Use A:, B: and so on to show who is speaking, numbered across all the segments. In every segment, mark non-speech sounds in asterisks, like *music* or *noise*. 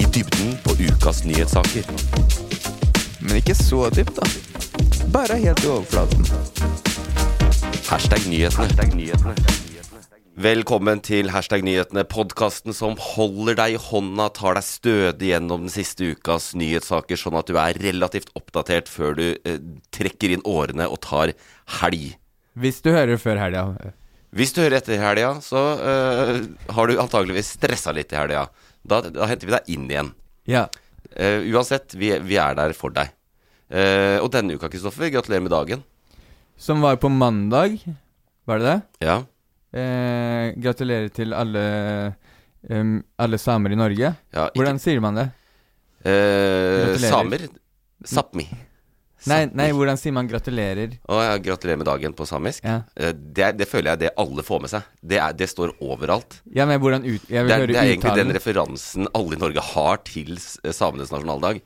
A: I dybden på ukas nyhetssaker.
B: Men ikke så dypt, da. Bare helt i overflaten.
A: Hashtag nyhetene. Velkommen til Hashtag nyhetene, podkasten som holder deg i hånda, tar deg stødig gjennom den siste ukas nyhetssaker, sånn at du er relativt oppdatert før du eh, trekker inn årene og tar helg.
B: Hvis du hører før helga.
A: Hvis du hører etter helga, så eh, har du antageligvis stressa litt i helga. Da, da henter vi deg inn igjen.
B: Ja.
A: Uh, uansett, vi, vi er der for deg. Uh, og denne uka, Kristoffer, gratulerer med dagen.
B: Som var på mandag, var det det?
A: Ja.
B: Uh, gratulerer til alle, um, alle samer i Norge.
A: ja
B: Hvordan sier man det?
A: samer. Sápmi.
B: Nei, nei, hvordan sier man gratulerer?
A: Å, ja, gratulerer med dagen på samisk.
B: Ja,
A: Eh, det, det føler jeg det alle får med seg. Det, er, det står overalt.
B: ja men hvordan ut... Jeg vil
A: Det
B: høre
A: det er egentlig den referansen alle i Norge har til s- samenes nasjonaldag.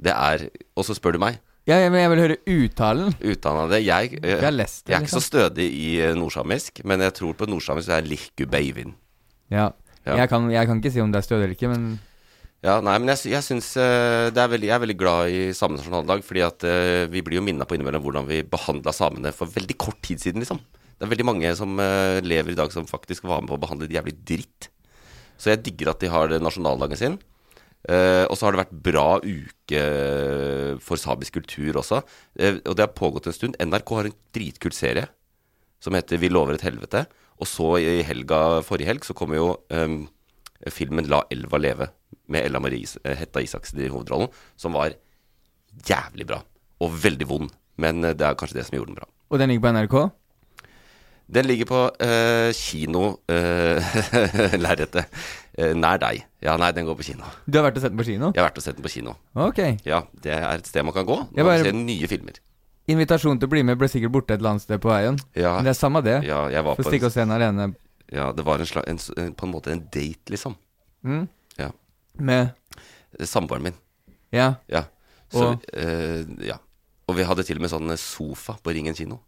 A: Det er Og så spør du meg.
B: Ja, men jeg vil høre uttalen.
A: Uttalen av det Jeg,
B: jeg, Jeg lest det,
A: jeg er ikke så
B: liksom.
A: stødig i eh, nordsamisk, men jeg tror på nordsamisk det er lihku beivin.
B: Ja.
A: Ja.
B: Jeg, kan, jeg kan ikke si om det er stødig eller ikke, men
A: Ja, nei, men jeg, jeg syns eh, Jeg er veldig glad i samenes nasjonaldag, fordi at eh, vi blir jo minna på innimellom hvordan vi behandla samene for veldig kort tid siden, liksom. Det er veldig mange som eh, lever i dag som faktisk var med på å behandle det jævlig dritt. Så jeg digger at de har nasjonaldagen sin. Uh, og så har det vært bra uke for samisk kultur også. Og det har pågått en stund. NRK har en dritkult serie som heter Vi lover et helvete. Og så i helga, forrige helg så kommer jo um, filmen La elva leve med Ella Marie eh, Hetta Isaksen i hovedrollen, som var jævlig bra. Og veldig vond. Men eh, det er kanskje det som gjorde den bra.
B: Og den ligger på NRK?
A: Den ligger på uh, kino uh, *laughs* Lerretet. Eh, nær deg. Ja, nei, den går på kino.
B: Du har vært og sett den på kino?
A: Jeg har vært og sett den på kino.
B: Ok.
A: Ja, det er et sted man kan gå
B: Nå
A: når man
B: bare-
A: ser nye filmer.
B: Invitasjonen til å bli med ble sikkert borte et eller annet sted på veien.
A: Ja,
B: Men det er samme det.
A: ja jeg var
B: Få
A: på
B: stikke
A: en,
B: se den alene.
A: Ja, det var en en, en, på en måte en date, liksom.
B: Mm. Med
A: Samboeren min.
B: Ja.
A: Ja. Så,
B: Og?
A: eh, ja. Og vi hadde til og med sånn eh, sofa på Ringen kino.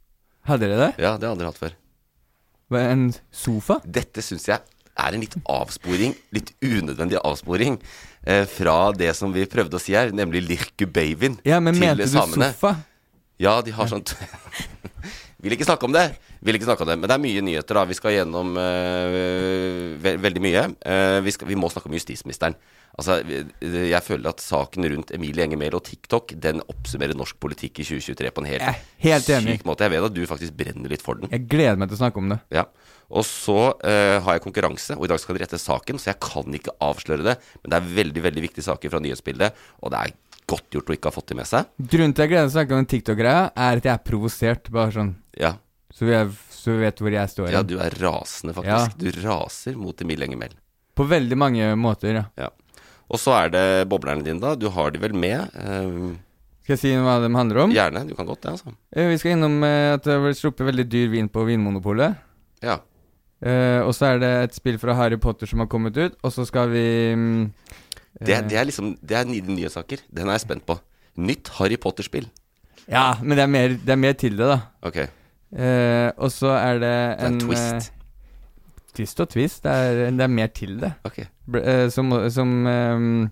B: Hadde dere det?
A: Ja, det hadde dere hatt før.
B: En sofa?
A: Dette syns jeg er en litt avsporing, litt unødvendig avsporing, eh, fra det som vi prøvde å si her, nemlig Lirku Beivin
B: Ja, men
A: til
B: mente du
A: samene.
B: sofa?
A: Ja, de har sånt *laughs* Vil ikke snakke om det. Vil ikke snakke om det, Men det er mye nyheter, da. Vi skal gjennom uh, ve veldig mye. Uh, vi, skal, vi må snakke om justisministeren. Altså, Jeg føler at saken rundt Emilie Enger Mehl og TikTok Den oppsummerer norsk politikk i 2023 på en helt,
B: helt
A: syk måte. Jeg vet at du faktisk brenner litt for den.
B: Jeg gleder meg til å snakke om det.
A: Ja. Og så uh, har jeg konkurranse, og i dag skal dere rette saken, så jeg kan ikke avsløre det. Men det er veldig veldig viktige saker fra nyhetsbildet, og det er godt gjort å ikke ha fått det med seg.
B: Grunnen til at jeg gleder meg til å snakke om den TikTok-greia, er at jeg er provosert. Bare sånn
A: Ja,
B: Så vi, er, så vi vet hvor jeg står.
A: ja du er rasende,
B: Ja.
A: faktisk. Du raser mot Emil Enger Mehl.
B: På veldig mange måter, ja.
A: Ja. Og så er det boblerne dine, da. Du har de vel med? Um,
B: Skal jeg si hva de handler om?
A: gjerne. Du kan godt det, altså.
B: Eh, Vi skal innom eh, at det har blitt sluppet veldig dyr vin på Vinmonopolet.
A: Ja.
B: Uh, og så er det et spill fra Harry Potter som har kommet ut, og så skal vi mm,
A: Det,
B: eh,
A: det er liksom Det er nye nyhetssaker. Den er jeg spent på. Nytt Harry Potter-spill.
B: Ja, men det er, mer, det er mer til det, da.
A: Ok.
B: Eh, og så er det
A: Det er
B: en
A: en twist.
B: eh, twist og twist. Det er, det er mer til det.
A: Ok.
B: Br eh, som som, ehm,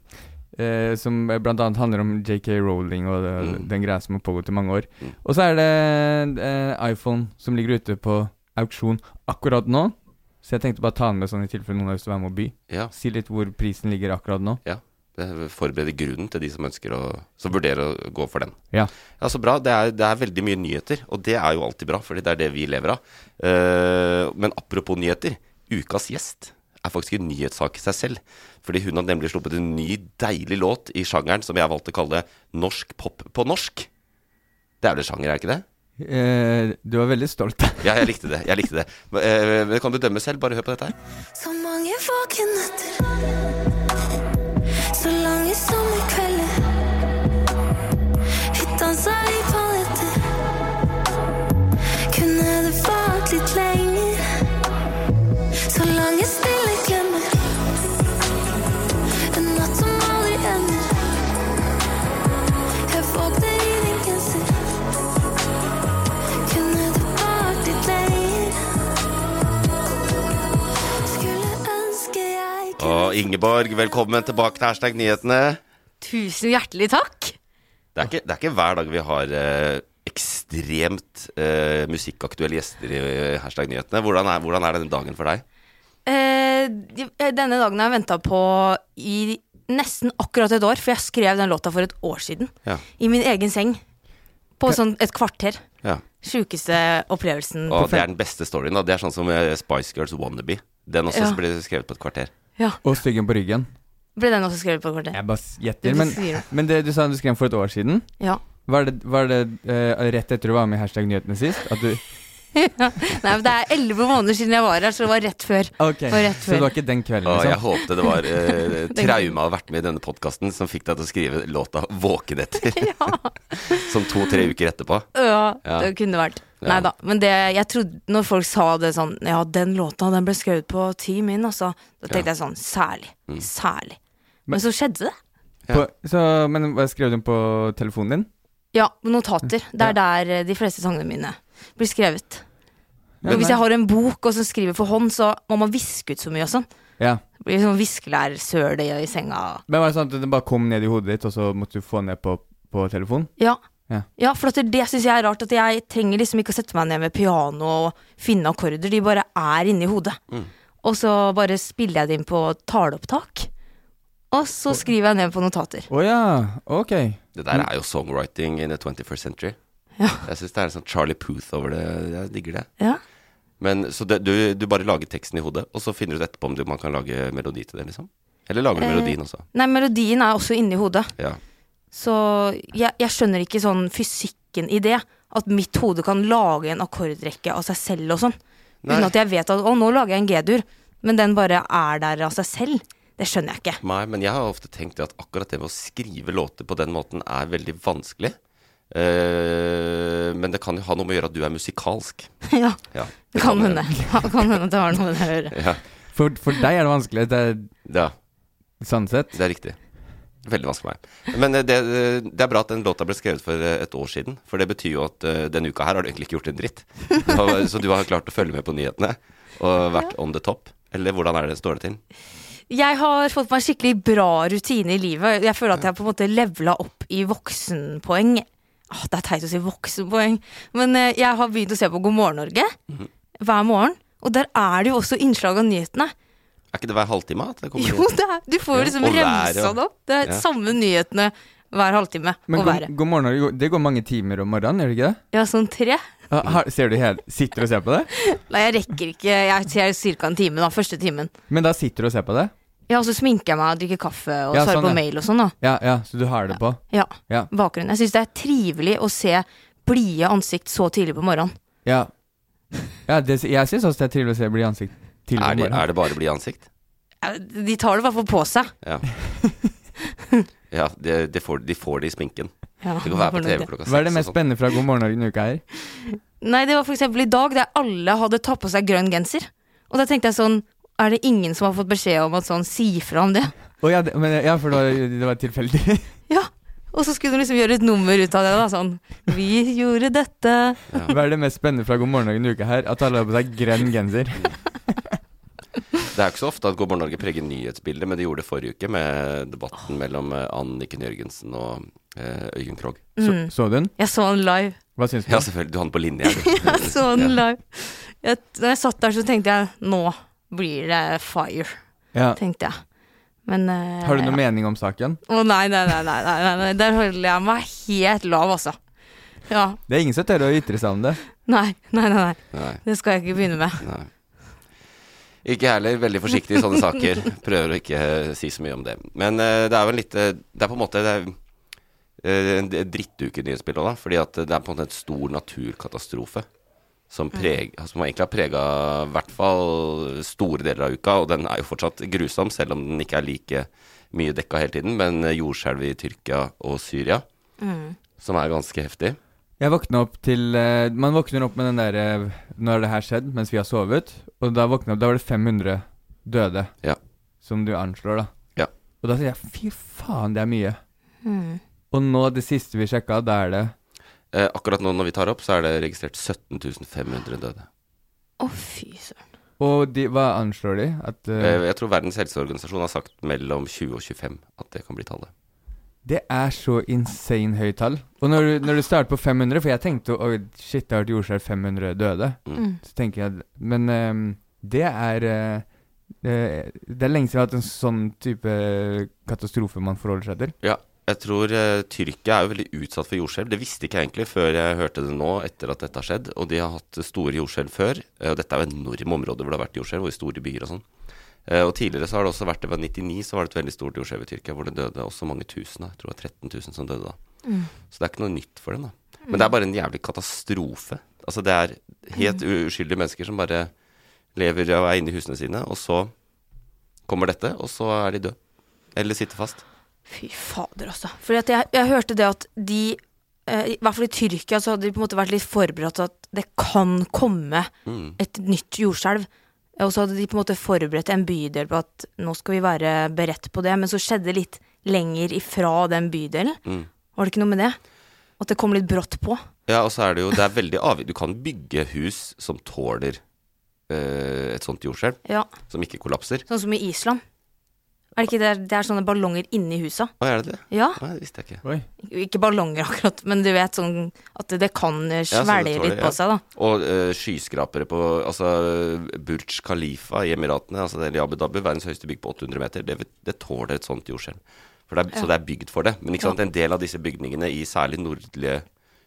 B: eh, som annet handler om JK Rowling og det,
A: Mm.
B: den greia som har pågått i mange år.
A: Mm.
B: Og så er det eh, iPhone som ligger ute på auksjon akkurat nå. Så jeg tenkte bare ta den med sånn i tilfelle noen har lyst til å være med og by.
A: Ja.
B: Si litt hvor prisen ligger akkurat nå.
A: Det forbereder grunnen til de som ønsker å Som vurderer å gå for den.
B: Ja.
A: Ja, Så bra. Det er, det er veldig mye nyheter, og det er jo alltid bra, fordi det er det vi lever av. Uh, men apropos nyheter. Ukas gjest er faktisk en nyhetssak i seg selv. Fordi hun har nemlig sluppet en ny, deilig låt i sjangeren som jeg valgte å kalle norsk pop på norsk. Det er vel en sjanger, er det ikke det?
B: Eh, du var veldig stolt. *laughs*
A: Ja, jeg likte det. jeg likte det eh, men kan du dømme selv? Bare hør på dette her.
C: Så mange våkenetter
A: Og Ingeborg, velkommen tilbake til Hashtag nyhetene.
D: Tusen hjertelig takk.
A: Det er ikke, det er ikke hver dag vi har eh, ekstremt eh, musikkaktuelle gjester i eh, Hashtag nyhetene. Hvordan er, hvordan er denne dagen for deg?
D: Eh, denne dagen har jeg venta på i nesten akkurat et år, for jeg skrev den låta for et år siden.
A: Ja.
D: I min egen seng. På sånn et kvarter.
A: Ja.
D: Sjukeste opplevelsen.
A: Og det er den beste storyen. da Det er sånn som eh, Spice Girls Wannabe. Den også
D: Ja.
A: ble skrevet på et kvarter.
D: Ja,
B: Og styggen på ryggen.
D: Ble den også skrevet på kortet?
B: Jeg bare gjetter. Men, men det du sa du skrev for et år siden,
D: Ja.
B: var det, var det uh, rett etter du var med i Hashtag nyhetene sist? At du *laughs*
D: Nei, men Det er elleve måneder siden jeg var her, så det var rett før.
B: Ok,
D: Var rett
B: så det var ikke den kvelden,
A: Og jeg
B: liksom?
A: håpte det var eh, trauma å ha vært med i denne podkasten som fikk deg til å skrive låta 'Våken etter'. *laughs* som to-tre uker etterpå.
D: Ja,
A: Ja.
D: det kunne vært.
A: Ja.
D: Nei da. Men det, jeg trodde når folk sa det sånn Ja, den låta den ble skrevet på team in, altså. Da tenkte jeg sånn Særlig.
A: Mm.
D: Særlig.
B: Men-
D: Men så skjedde det.
B: På, så, men skrev du den på telefonen din?
D: Ja, notater. Det
B: Ja.
D: er der eh, de fleste sangene mine blir skrevet.
B: Men,
D: og hvis jeg har en bok og så skriver for hånd, så må man viske ut så mye og sånn.
B: Ja.
D: Det blir sånn viskelærsøl i i senga.
B: Men var det sånn at det bare kom ned i hodet ditt, og så måtte du få ned på, på telefon?
D: Ja.
B: Ja.
D: for at det, det syns jeg er rart. At jeg trenger liksom ikke å sette meg ned med piano og finne akkorder. De bare er inni hodet.
A: Mm.
D: Og så bare spiller jeg det inn på taleopptak. Og så skriver jeg ned på notater.
B: Å ja, ok.
A: Det der er jo songwriting in the 21st century.
D: Ja.
A: Jeg syns det er en sånn Charlie Puth over det. Jeg digger det.
D: Ja.
A: Men Så det, du, du bare lager teksten i hodet, og så finner du ut etterpå om du, man kan lage melodi til det, liksom? Eller lager du
D: Eh.
A: melodien også?
D: Nei, melodien er også inni hodet.
A: Ja.
D: Så jeg, jeg skjønner ikke sånn fysikken i det. At mitt hode kan lage en akkordrekke av seg selv og sånn. Uten at jeg vet at å, nå lager jeg en G-dur. Men den bare er der av seg selv. Det skjønner jeg ikke.
A: Nei, men jeg har ofte tenkt at akkurat det med å skrive låter på den måten er veldig vanskelig. Eh, men det kan jo ha noe med å gjøre at du er musikalsk. *laughs*
D: ja,
A: Ja,
D: det kan hende. Det kan hende at det har noe med det å gjøre.
A: Ja,
B: For, for deg er det vanskelig, det er
A: ja,
B: sånn sett.
A: det er riktig. Veldig vanskelig for meg. Men eh, det, det er bra at den låta ble skrevet for eh, et år siden. For det betyr jo at eh, denne uka her har du egentlig ikke gjort en dritt. *laughs* Så du har klart å følge med på nyhetene og vært on the top. Eller hvordan er det står det til?
D: Jeg har fått meg en skikkelig bra rutine i livet. Jeg føler at jeg på en måte levela opp i voksenpoeng. Åh, det er teit å si voksenpoeng, men eh, jeg har begynt å se på God morgen Norge hver morgen. Og der er det jo også innslag av nyhetene.
A: Er ikke det hver halvtime? At det kommer
D: Jo, det er, du får jo
A: Ja,
D: liksom
A: og været,
D: remsa
A: og-
D: det opp. Det er
A: Ja.
D: samme nyhetene hver halvtime.
B: Men
D: og
B: god,
D: været.
B: god morgen, Norge, det går mange timer om morgenen, gjør det ikke det?
D: Ja, sånn tre.
B: Har, ser du helt, Sitter du og ser på det? *laughs*
D: Nei, jeg rekker ikke Jeg ser ca. en time, da. Første timen.
B: Men da sitter du og ser på det?
D: Ja, og så sminker jeg meg, drikker kaffe og
B: Ja,
D: svarer
B: sånn,
D: på
B: ja.
D: mail og sånn, da.
B: Ja, ja, så du har det på?
D: Ja.
B: Ja.
D: Bakgrunnen. Jeg syns det er trivelig å se blide ansikt så tidlig på morgenen.
B: Ja. ja det, jeg syns også det er trivelig å se blide ansikt tidlig på
A: Er det,
B: morgenen.
A: er det bare blide ansikt?
D: Ja, De tar det i hvert fall på seg.
A: Ja. *laughs* ja de, de, får, de får det i sminken.
D: Ja,
A: Det kan være på TV
D: klokka
A: klokka
B: Hva er det mest
A: sånn.
B: spennende fra God morgen Norge denne uka her?
D: Nei, det var for eksempel i dag der alle hadde tatt på seg grønn genser. Og da tenkte jeg sånn Er det ingen som har fått beskjed om at sånn si fra om det?
B: Oh, ja, det, men, ja, for det var, det var tilfeldig. *laughs*
D: Ja. Og så skulle hun liksom gjøre et nummer ut av det. da Sånn Vi gjorde dette.
B: Hva er det mest spennende fra God morgen Norge denne uka her? At alle har på seg grønn genser. *laughs*
A: Det er jo ikke så ofte at God morgen Norge preger nyhetsbildet, men de gjorde det forrige uke med debatten mellom eh, Anniken Jørgensen og eh, Øyunn Krogh.
B: Så,
D: Mm.
B: så du den?
D: Jeg så den live.
B: Hva syns du?
A: Ja, selvfølgelig. Du har den på linje. *laughs*
D: Jeg så den live. Jeg, da jeg satt der, så tenkte jeg nå blir det fire,
B: Ja.
D: tenkte jeg. Men uh,
B: Har du noen
D: ja.
B: mening om saken?
D: Å nei, nei, nei, nei, nei, nei, nei. Der holder jeg meg helt lav, altså. Ja.
B: Det er ingen som tør å ytre seg om det.
D: Nei, nei, nei, nei.
A: Nei.
D: Det skal jeg ikke begynne med.
A: Nei. Ikke jeg heller. Veldig forsiktig i sånne saker. Prøver å ikke eh, si så mye om det. Men uh, det er vel litt Det er på en måte det er, uh, en drittuke nyhetsbildet òg, da. Fordi at det er på en måte en stor naturkatastrofe. Som, preg, som egentlig har prega i hvert fall store deler av uka. Og den er jo fortsatt grusom, selv om den ikke er like mye dekka hele tiden. Men eh, jordskjelv i Tyrkia og Syria, som er ganske heftig.
B: Jeg våkna opp til eh, Man våkner opp med den derre Nå har det her skjedd mens vi har sovet, og da våkna opp, da var det 500 døde.
A: Ja.
B: Som du anslår, da.
A: Ja.
B: Og da sier jeg fy faen, det er mye.
D: Mm.
B: Og nå, det siste vi sjekka, da er det
A: Eh, akkurat nå når vi tar opp, så er det registrert 17 500 døde.
D: Å, fy søren.
B: Og de, hva anslår de? At uh...
A: Eh, Jeg tror Verdens helseorganisasjon har sagt mellom 20 og 25 at det kan bli tallet.
B: Det er så insane høyt tall. Og når du, når du starter på 500 For jeg tenkte oh, shit, det har vært jordskjelv 500 døde.
D: Mm.
B: Så tenker jeg Men um, det er uh, det, Det er lenge siden vi har hatt en sånn type katastrofe man forholder seg til.
A: Ja, jeg tror uh, Tyrkia er jo veldig utsatt for jordskjelv. Det visste ikke jeg egentlig før jeg hørte det nå, etter at dette har skjedd. Og de har hatt store jordskjelv før. Uh, og dette er jo enorme områder hvor det har vært jordskjelv, og i store byer og sånn. Uh, og tidligere så har det også vært det var 99, så var det et veldig stort jordskjelv i Tyrkia hvor det døde også mange tusen. Jeg tror det var 13 000 som døde da. Så det er ikke noe nytt for dem, da. Men det er bare en jævlig katastrofe. Altså det er helt uskyldige mennesker som bare lever og er inne i husene sine, og så kommer dette, og så er de døde. Eller sitter fast.
D: Fy fader, altså. Fordi at jeg, jeg hørte det at de eh, I hvert fall i Tyrkia så hadde de på en måte vært litt forberedt til at det kan komme
A: Mm.
D: et nytt jordskjelv. Og så hadde de på en måte forberedt en bydel på at nå skal vi være beredt på det. Men så skjedde det litt lenger ifra den bydelen.
A: Mm.
D: Var det ikke noe med det? At det kom litt brått på?
A: Ja, og så er det jo Det er veldig avhengig Du kan bygge hus som tåler eh, et sånt jordskjelv,
D: Ja,
A: som ikke kollapser.
D: Sånn som i Island. Er det ikke det? Det er sånne ballonger inni huset.
A: Å, er det det?
D: Ja.
A: Nei, det visste jeg ikke.
B: Oi.
D: Ikke ballonger akkurat, men du vet sånn at det kan svelge
A: tåler,
D: litt på
A: ja.
D: seg, da.
A: Og uh, skyskrapere på Altså Burj Khalifa i Emiratene, altså det er i Abu Dhabi, verdens høyeste bygg på 800 meter, det, det tåler et sånt jordskjelv. For det er, Så det er bygd for det. Men ikke sant, en del av disse bygningene i særlig nordlige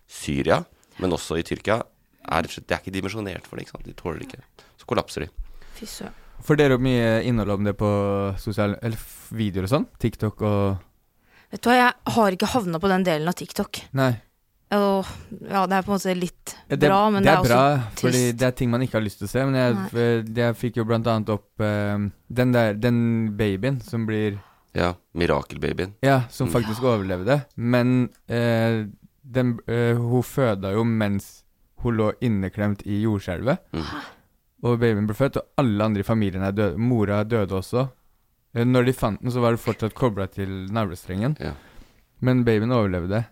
A: Syria, men også i Tyrkia, er Det er ikke dimensjonert for det. ikke sant? De tåler det ikke. Så kollapser de.
D: Fy søren.
B: Får dere har mye innhold om det på sosiale Eller videoer og sånn? TikTok og
D: Vet du hva, jeg har ikke havna på den delen av TikTok.
B: Nei.
D: Og, ja, det er på en måte litt
B: Ja, det,
D: bra, men
B: det
D: det
B: er,
D: er,
B: bra,
D: også
B: fordi det er ting man ikke har lyst til å se. Men jeg, jeg fikk jo blant annet opp uh, den der Den babyen som blir
A: Ja. Mirakelbabyen.
B: Ja, som faktisk overlevde. Men uh, den, uh, hun føda jo mens hun lå inneklemt i jordskjelvet.
A: Mm.
B: Og babyen ble født, og alle andre i familien er døde. Mora døde også. Eh, Når de fant den, så var det fortsatt kobla til navlestrengen.
A: Ja.
B: Men babyen overlevde.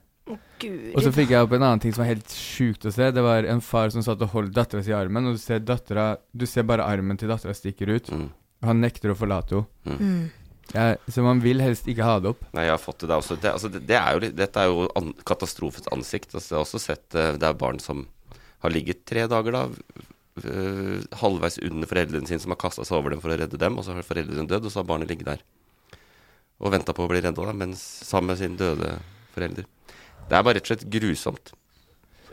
D: Gud.
B: Og så fikk jeg opp en annen ting som var helt sjukt å se. Det var en far som satt og holdt dattera si i armen, og du ser, datteren, du ser bare armen til dattera stikker ut.
A: Mm.
B: Og han nekter å forlate henne.
D: mm.
B: Ja, Så man vil helst ikke ha det opp.
A: Nei, jeg har fått det der også. Det, altså, det, det er jo, dette er jo an, katastrofens ansikt. Altså, jeg har også sett eh, det er barn som har ligget tre dager da, øh, halvveis under foreldrene sine, som har kasta seg over dem for å redde dem, og så har foreldrene dødd, og så har barnet ligget der og venta på å bli redda, mens sammen med sin døde forelder. Det er bare rett og slett grusomt.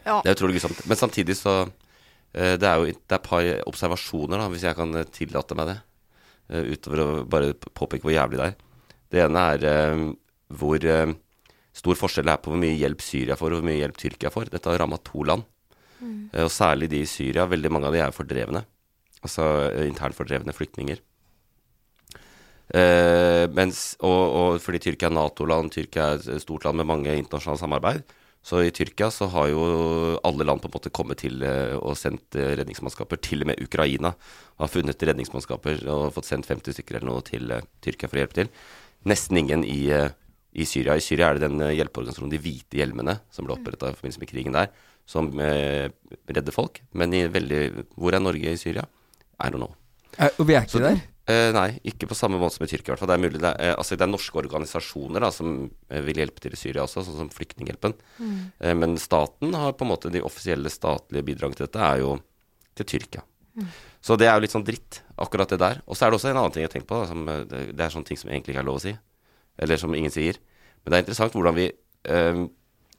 D: Ja.
A: Det er utrolig grusomt. Men samtidig så uh, Det er jo det er et par observasjoner, da, hvis jeg kan eh, tillate meg det. Uh, utover å bare påpeke hvor jævlig det er. Det ene er hvor stor forskjell det er på hvor mye hjelp Syria får, og hvor mye hjelp Tyrkia får. Dette har ramma to land. Eh, og særlig de i Syria. Veldig mange av de er fordrevne. Altså eh, internt fordrevne flyktninger. Eh, mens, og, og fordi Tyrkia er Nato-land, Tyrkia er et stort land med mange internasjonale samarbeid. Så i Tyrkia så har jo alle land på en måte kommet til eh, og sendt redningsmannskaper. Til og med Ukraina har funnet redningsmannskaper og fått sendt 50 stykker eller noe til Tyrkia for å hjelpe til. Nesten ingen i, i Syria. I Syria er det den hjelpeorganisasjonen De hvite hjelmene som ble oppretta i forbindelse med krigen der, som eh, redder folk. Men i veldig Hvor er Norge i Syria? I don't know.
B: Eh, og vi er ikke
A: Så-
B: der.
A: Eh, nei, ikke på samme måte som i Tyrkia. i hvert fall. Det er mulig det er, eh, altså, det er norske organisasjoner da, som eh, vil hjelpe til i Syria også, sånn som Flyktninghjelpen. Eh, men staten har på en måte De offisielle statlige bidragene til dette er jo til Tyrkia. Så det er jo litt sånn dritt, akkurat det der. Og så er det også en annen ting jeg tenker på, da, som, det, det er sånne ting som egentlig ikke er lov å si. Eller som ingen sier. Men det er interessant hvordan vi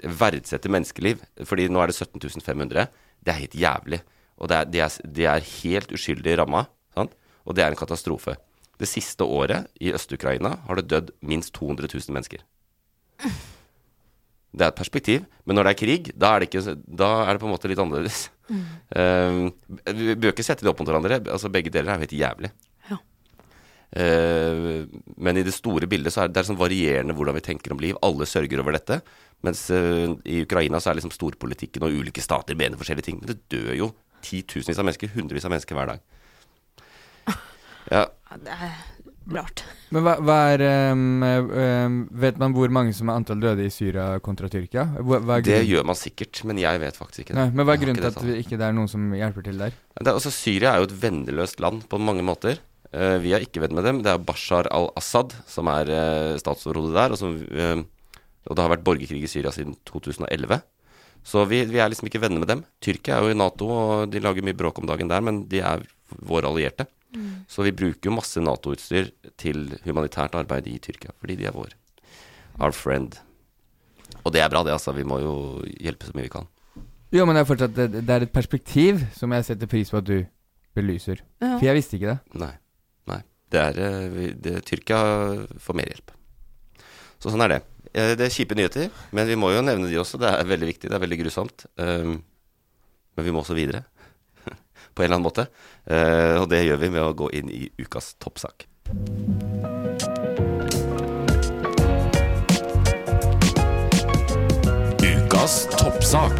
A: verdsetter menneskeliv. Fordi nå er det 17 500. Det er helt jævlig. Og det er, de, er, de er helt uskyldig ramma. Sant? Og det er en katastrofe. Det siste året i Øst-Ukraina har det dødd minst 200 000 mennesker. Det er et perspektiv, men når det er krig, da er det, ikke, da er det på en måte litt annerledes. Eh, vi bør ikke sette det opp mot hverandre. Altså, begge deler er jo helt jævlig.
D: Ja.
A: Uh, men i det store bildet så er det, det er sånn varierende hvordan vi tenker om liv. Alle sørger over dette. Mens uh, i Ukraina så er liksom storpolitikken og ulike stater mener forskjellige ting. Men det dør jo titusenvis av mennesker, hundrevis av mennesker hver dag. *laughs* Ja,
D: Ja, det er rart.
B: Men hva, hva er ehm, Vet man hvor mange som er antall døde i Syria kontra Tyrkia? Hva, hva er
A: det gjør man sikkert, men jeg vet faktisk ikke det.
B: Nei, men hva er grunnen til at
A: det
B: ikke det er noen som hjelper til der?
A: Det er, altså, Syria er jo et venneløst land på mange måter. Uh, vi er ikke venn med dem. Det er Bashar al-Assad som er uh, statsoverhodet der. Og, som, eh, og det har vært borgerkrig i Syria siden 2011. Så vi, vi er liksom ikke venner med dem. Tyrkia er jo i Nato, og de lager mye bråk om dagen der, men de er våre allierte. Så vi bruker jo masse Nato-utstyr til humanitært arbeid i Tyrkia, fordi de er vår. Our friend. Og det er bra, det, altså. Vi må jo hjelpe så mye vi kan.
B: Jo, men det er fortsatt det, det er et perspektiv som jeg setter pris på at du belyser.
D: Ja.
B: For jeg visste ikke det.
A: Nei. nei. Det er, eh, det, Tyrkia får mer hjelp. Så sånn er det. Eh, Det er kjipe nyheter, men vi må jo nevne de også. Det er veldig viktig, det er veldig grusomt. Um, men vi må også videre. *laughs* På en eller annen måte. Eh, og det gjør vi med å gå inn i ukas toppsak.
E: Ukas toppsak.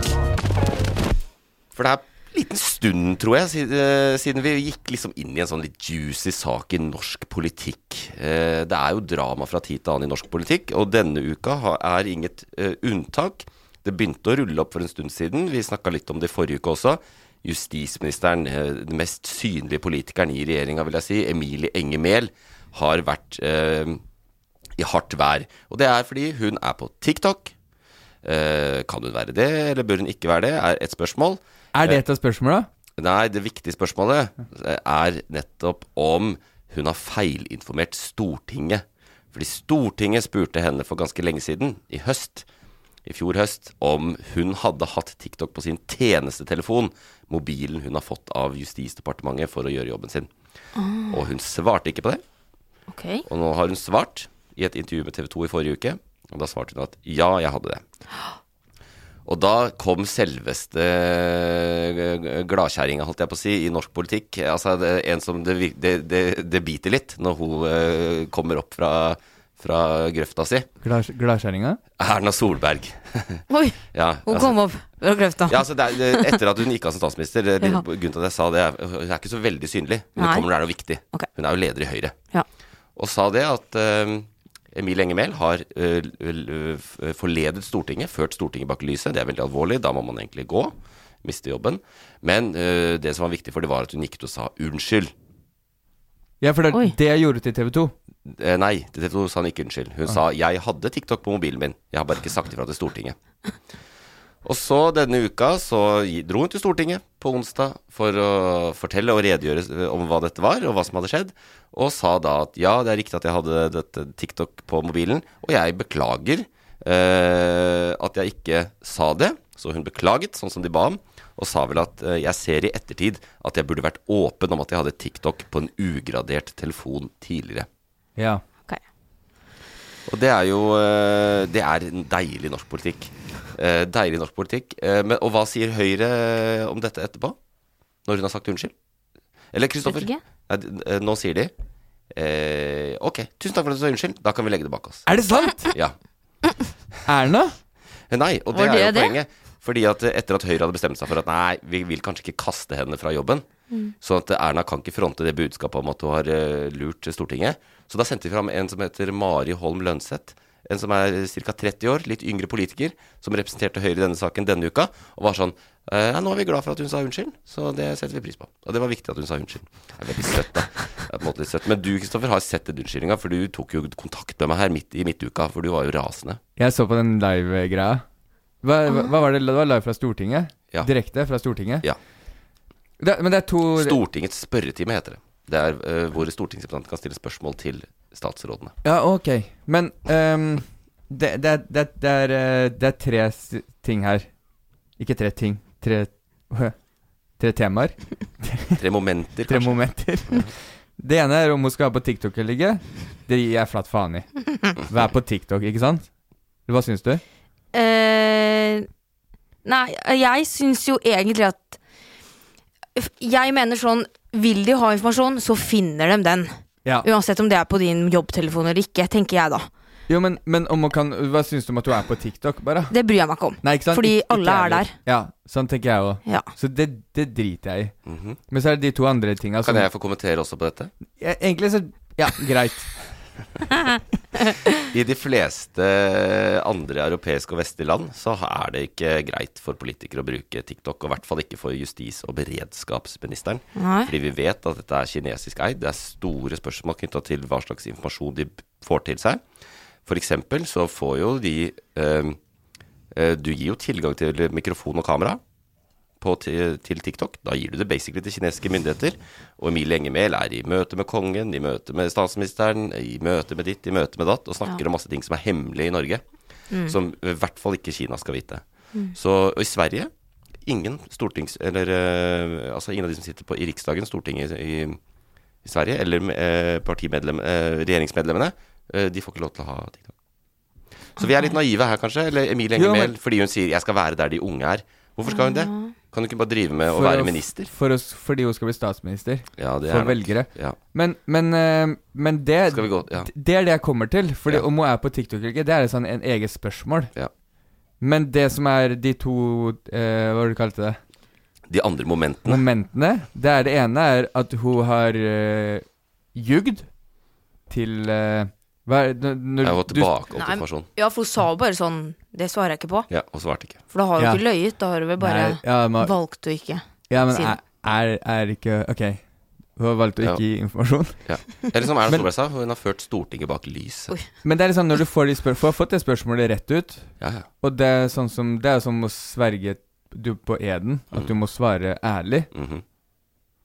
A: For det er liten stund, tror jeg, siden, eh, vi gikk liksom inn i en sånn litt juicy sak i norsk politikk. Eh, Det er jo drama fra tid til annen i norsk politikk, og denne uka er inget eh, unntak. Det begynte å rulle opp for en stund siden. Vi snakka litt om det i forrige uke også. Justisministeren, den mest synlige politikeren i regjeringa, vil jeg si, Emilie Enger Mehl, har vært eh, i hardt vær. Og det er fordi hun er på TikTok. Eh, kan hun være det, eller bør hun ikke være det, er et spørsmål.
B: Er det et av spørsmåla?
A: Nei, det viktige spørsmålet eh, er nettopp om hun har feilinformert Stortinget. Fordi Stortinget spurte henne for ganske lenge siden, i høst, i fjor høst, om hun hadde hatt TikTok på sin tjenestetelefon, mobilen hun har fått av Justisdepartementet for å gjøre jobben sin. Og hun svarte ikke på det.
D: Ok.
A: Og nå har hun svart i et intervju med TV 2 i forrige uke. Og da svarte hun at ja, jeg hadde det. *gasps* Og da kom selveste eh, gladkjerringa, holdt jeg på å si, i norsk politikk. Altså det, er en som det, det, det, det biter litt når hun eh, kommer opp fra, fra grøfta si.
B: Gladkjerringa?
A: Erna Solberg. *laughs*
D: Oi,
A: ja,
D: hun
A: altså-
D: kom opp fra grøfta.
A: ja, altså det er, Etter at hun gikk av som statsminister, det, det,
D: Ja.
A: grunnen til at jeg sa det, er hun er ikke så veldig synlig. Men
D: Nei.
A: hun kommer der er noe viktig.
D: Okay.
A: Hun er jo leder i Høyre.
D: Ja.
A: Og sa det at uh, Emil Engemel har eh, f- forledet Stortinget, ført Stortinget bak lyset. Det er veldig alvorlig. Da må man egentlig gå. Miste jobben. Men eh, det som var viktig for det, var at hun gikk ut og sa unnskyld.
B: Ja, for det
D: Oi.
B: er det jeg gjorde til TV 2.
A: Eh, nei, til TV 2 sa hun ikke unnskyld. Hun sa 'jeg hadde TikTok på mobilen min'. Jeg har bare ikke sagt ifra til Stortinget. *laughs* Og så denne uka så dro hun til Stortinget på onsdag for å fortelle og redegjøre om hva dette var, og hva som hadde skjedd. Og sa da at ja, det er riktig at jeg hadde dette TikTok på mobilen, og jeg beklager eh, at jeg ikke sa det. Så hun beklaget, sånn som de ba om, og sa vel at eh, jeg ser i ettertid at jeg burde vært åpen om at jeg hadde TikTok på en ugradert telefon tidligere.
B: Ja.
D: Okay.
A: Og det er jo eh, Det er en deilig norsk politikk. Eh, deilig norsk politikk. Eh, men, og hva sier Høyre om dette etterpå? Når hun har sagt unnskyld? Eller Kristoffer? Eh, Nå sier de eh, Ok, tusen takk for at du sa unnskyld. Da kan vi legge det bak oss.
B: Er det sant? *laughs*
A: Ja.
B: Erna?
A: Eh, Nei, og det
D: det
A: er jo
D: det
A: poenget. Fordi at eh, etter at Høyre hadde bestemt seg for at nei, vi vil kanskje ikke kaste henne fra jobben, sånn at Erna kan ikke fronte det budskapet om at hun har eh, lurt Stortinget. Så da sendte vi fram en som heter Mari Holm Lønseth. En som er ca. 30 år, litt yngre politiker, som representerte Høyre i denne saken denne uka. Og var sånn eh, Ja, nå er vi glad for at hun sa unnskyld, så det setter vi pris på. Og det var viktig at hun sa unnskyld. Det er veldig søtt, da. Det er på en måte litt søtt. Men du, Kristoffer, har sett den unnskyldninga, for du tok jo kontakt med meg her midt i midtuka, for du var jo rasende.
B: Jeg så på den live-greia. Hva, hva, hva var det? Det var live fra Stortinget?
A: Ja.
B: Direkte fra Stortinget?
A: Ja.
B: Det, men det er to
A: Stortingets spørretime heter det. Det er uh, hvor stortingsrepresentanten kan stille spørsmål til statsrådene.
B: Ja, ok. Men um, det, det, det, det, er, eh, det er tre ting her. Ikke tre ting. Tre Tre temaer. *laughs*
A: Tre momenter,
B: Tre momenter. Det ene er om hun skal være på TikTok eller ikke. Det gir jeg flatt faen i. Vær på TikTok, ikke sant? Hva syns du?
D: Uh, nei, jeg syns jo egentlig at Jeg mener sånn Vil de ha informasjon, så finner de den.
B: Ja.
D: Uansett om det er på din jobbtelefon eller ikke, tenker jeg da.
B: Jo, men, men om kan Hva syns du om at du er på TikTok, bare?
D: Det bryr jeg meg ikke om.
B: Nei, ikke sant?
D: Fordi
B: Ik- ikke
D: alle er
B: heller.
D: der.
B: Ja, sånn tenker jeg òg.
D: Ja.
B: Så det, det driter jeg i.
A: Mhm.
B: Men så er det de to andre tinga som
A: Kan jeg få kommentere også på dette?
B: Ja, Egentlig så Ja, greit. *laughs* *laughs*
A: I de fleste andre europeiske og vestlige land så er det ikke greit for politikere å bruke TikTok, og i hvert fall ikke for justis- og beredskapsministeren.
D: Nei.
A: Fordi vi vet at dette er kinesisk eid. Det er store spørsmål knytta til hva slags informasjon de får til seg. Eksempel så får jo de eh, eh, Du gir jo tilgang til mikrofon og kamera på, til, til TikTok. Da gir du det basically til kinesiske myndigheter. Og Emilie Engemel er i møte med kongen, i møte med statsministeren, i møte med ditt, i møte med datt, og snakker om masse ting som er hemmelige i Norge. Som i hvert fall ikke Kina skal vite. Så, og i Sverige ingen stortings... Eller eh, altså ingen av de som sitter på, i Riksdagen, Stortinget i, i Sverige, eller eh, eh, regjeringsmedlemmene, eh, de får ikke lov til å ha TikTok. Så vi er litt naive her, kanskje. Eller Emilie
B: Jo,
A: Enger
B: men-
A: fordi hun sier 'jeg skal være der de unge er'. Hvorfor skal hun det? Kan du ikke bare drive med å
B: For
A: være
B: å-
A: minister?
B: For å, fordi hun skal bli statsminister.
A: Ja, det
B: For
A: er nok-
B: velgere.
A: Ja.
B: Men, men, eh, men det
A: gå Ja.
B: Det er det jeg kommer til. Fordi om hun er på TikTok eller ikke, det er sånn en eget spørsmål.
A: Ja.
B: Men det som er de to eh, Hva var det du kalte det?
A: De andre momentene.
B: Momentene. Det er det ene er at hun har uh, ljugd til eh, hva er, når, når
A: Jeg var
B: du-
A: tilbake
D: Nei,
A: informasjon.
D: Ja, for hun sa jo bare sånn Det svarer jeg ikke på.
A: Ja, og svarte ikke.
D: For da har hun
B: Ja.
D: ikke løyet. Da har hun vel bare
B: Nei, ja, men,
D: valgt å ikke.
B: ja, men er, er, er ikke Ok. Hun har valgt å
A: Ja.
B: ikke gi informasjon. Ja.
A: Eller som Erna
B: Men-
A: Solberg sa, hun har ført Stortinget bak lyset.
D: Oi.
B: Men det er liksom når du får de spør får fått det spørsmålet rett ut,
A: Ja, ja.
B: og det er sånn som Det er som å sverge du på eden, at
A: Mm.
B: du må svare ærlig.
A: Mhm.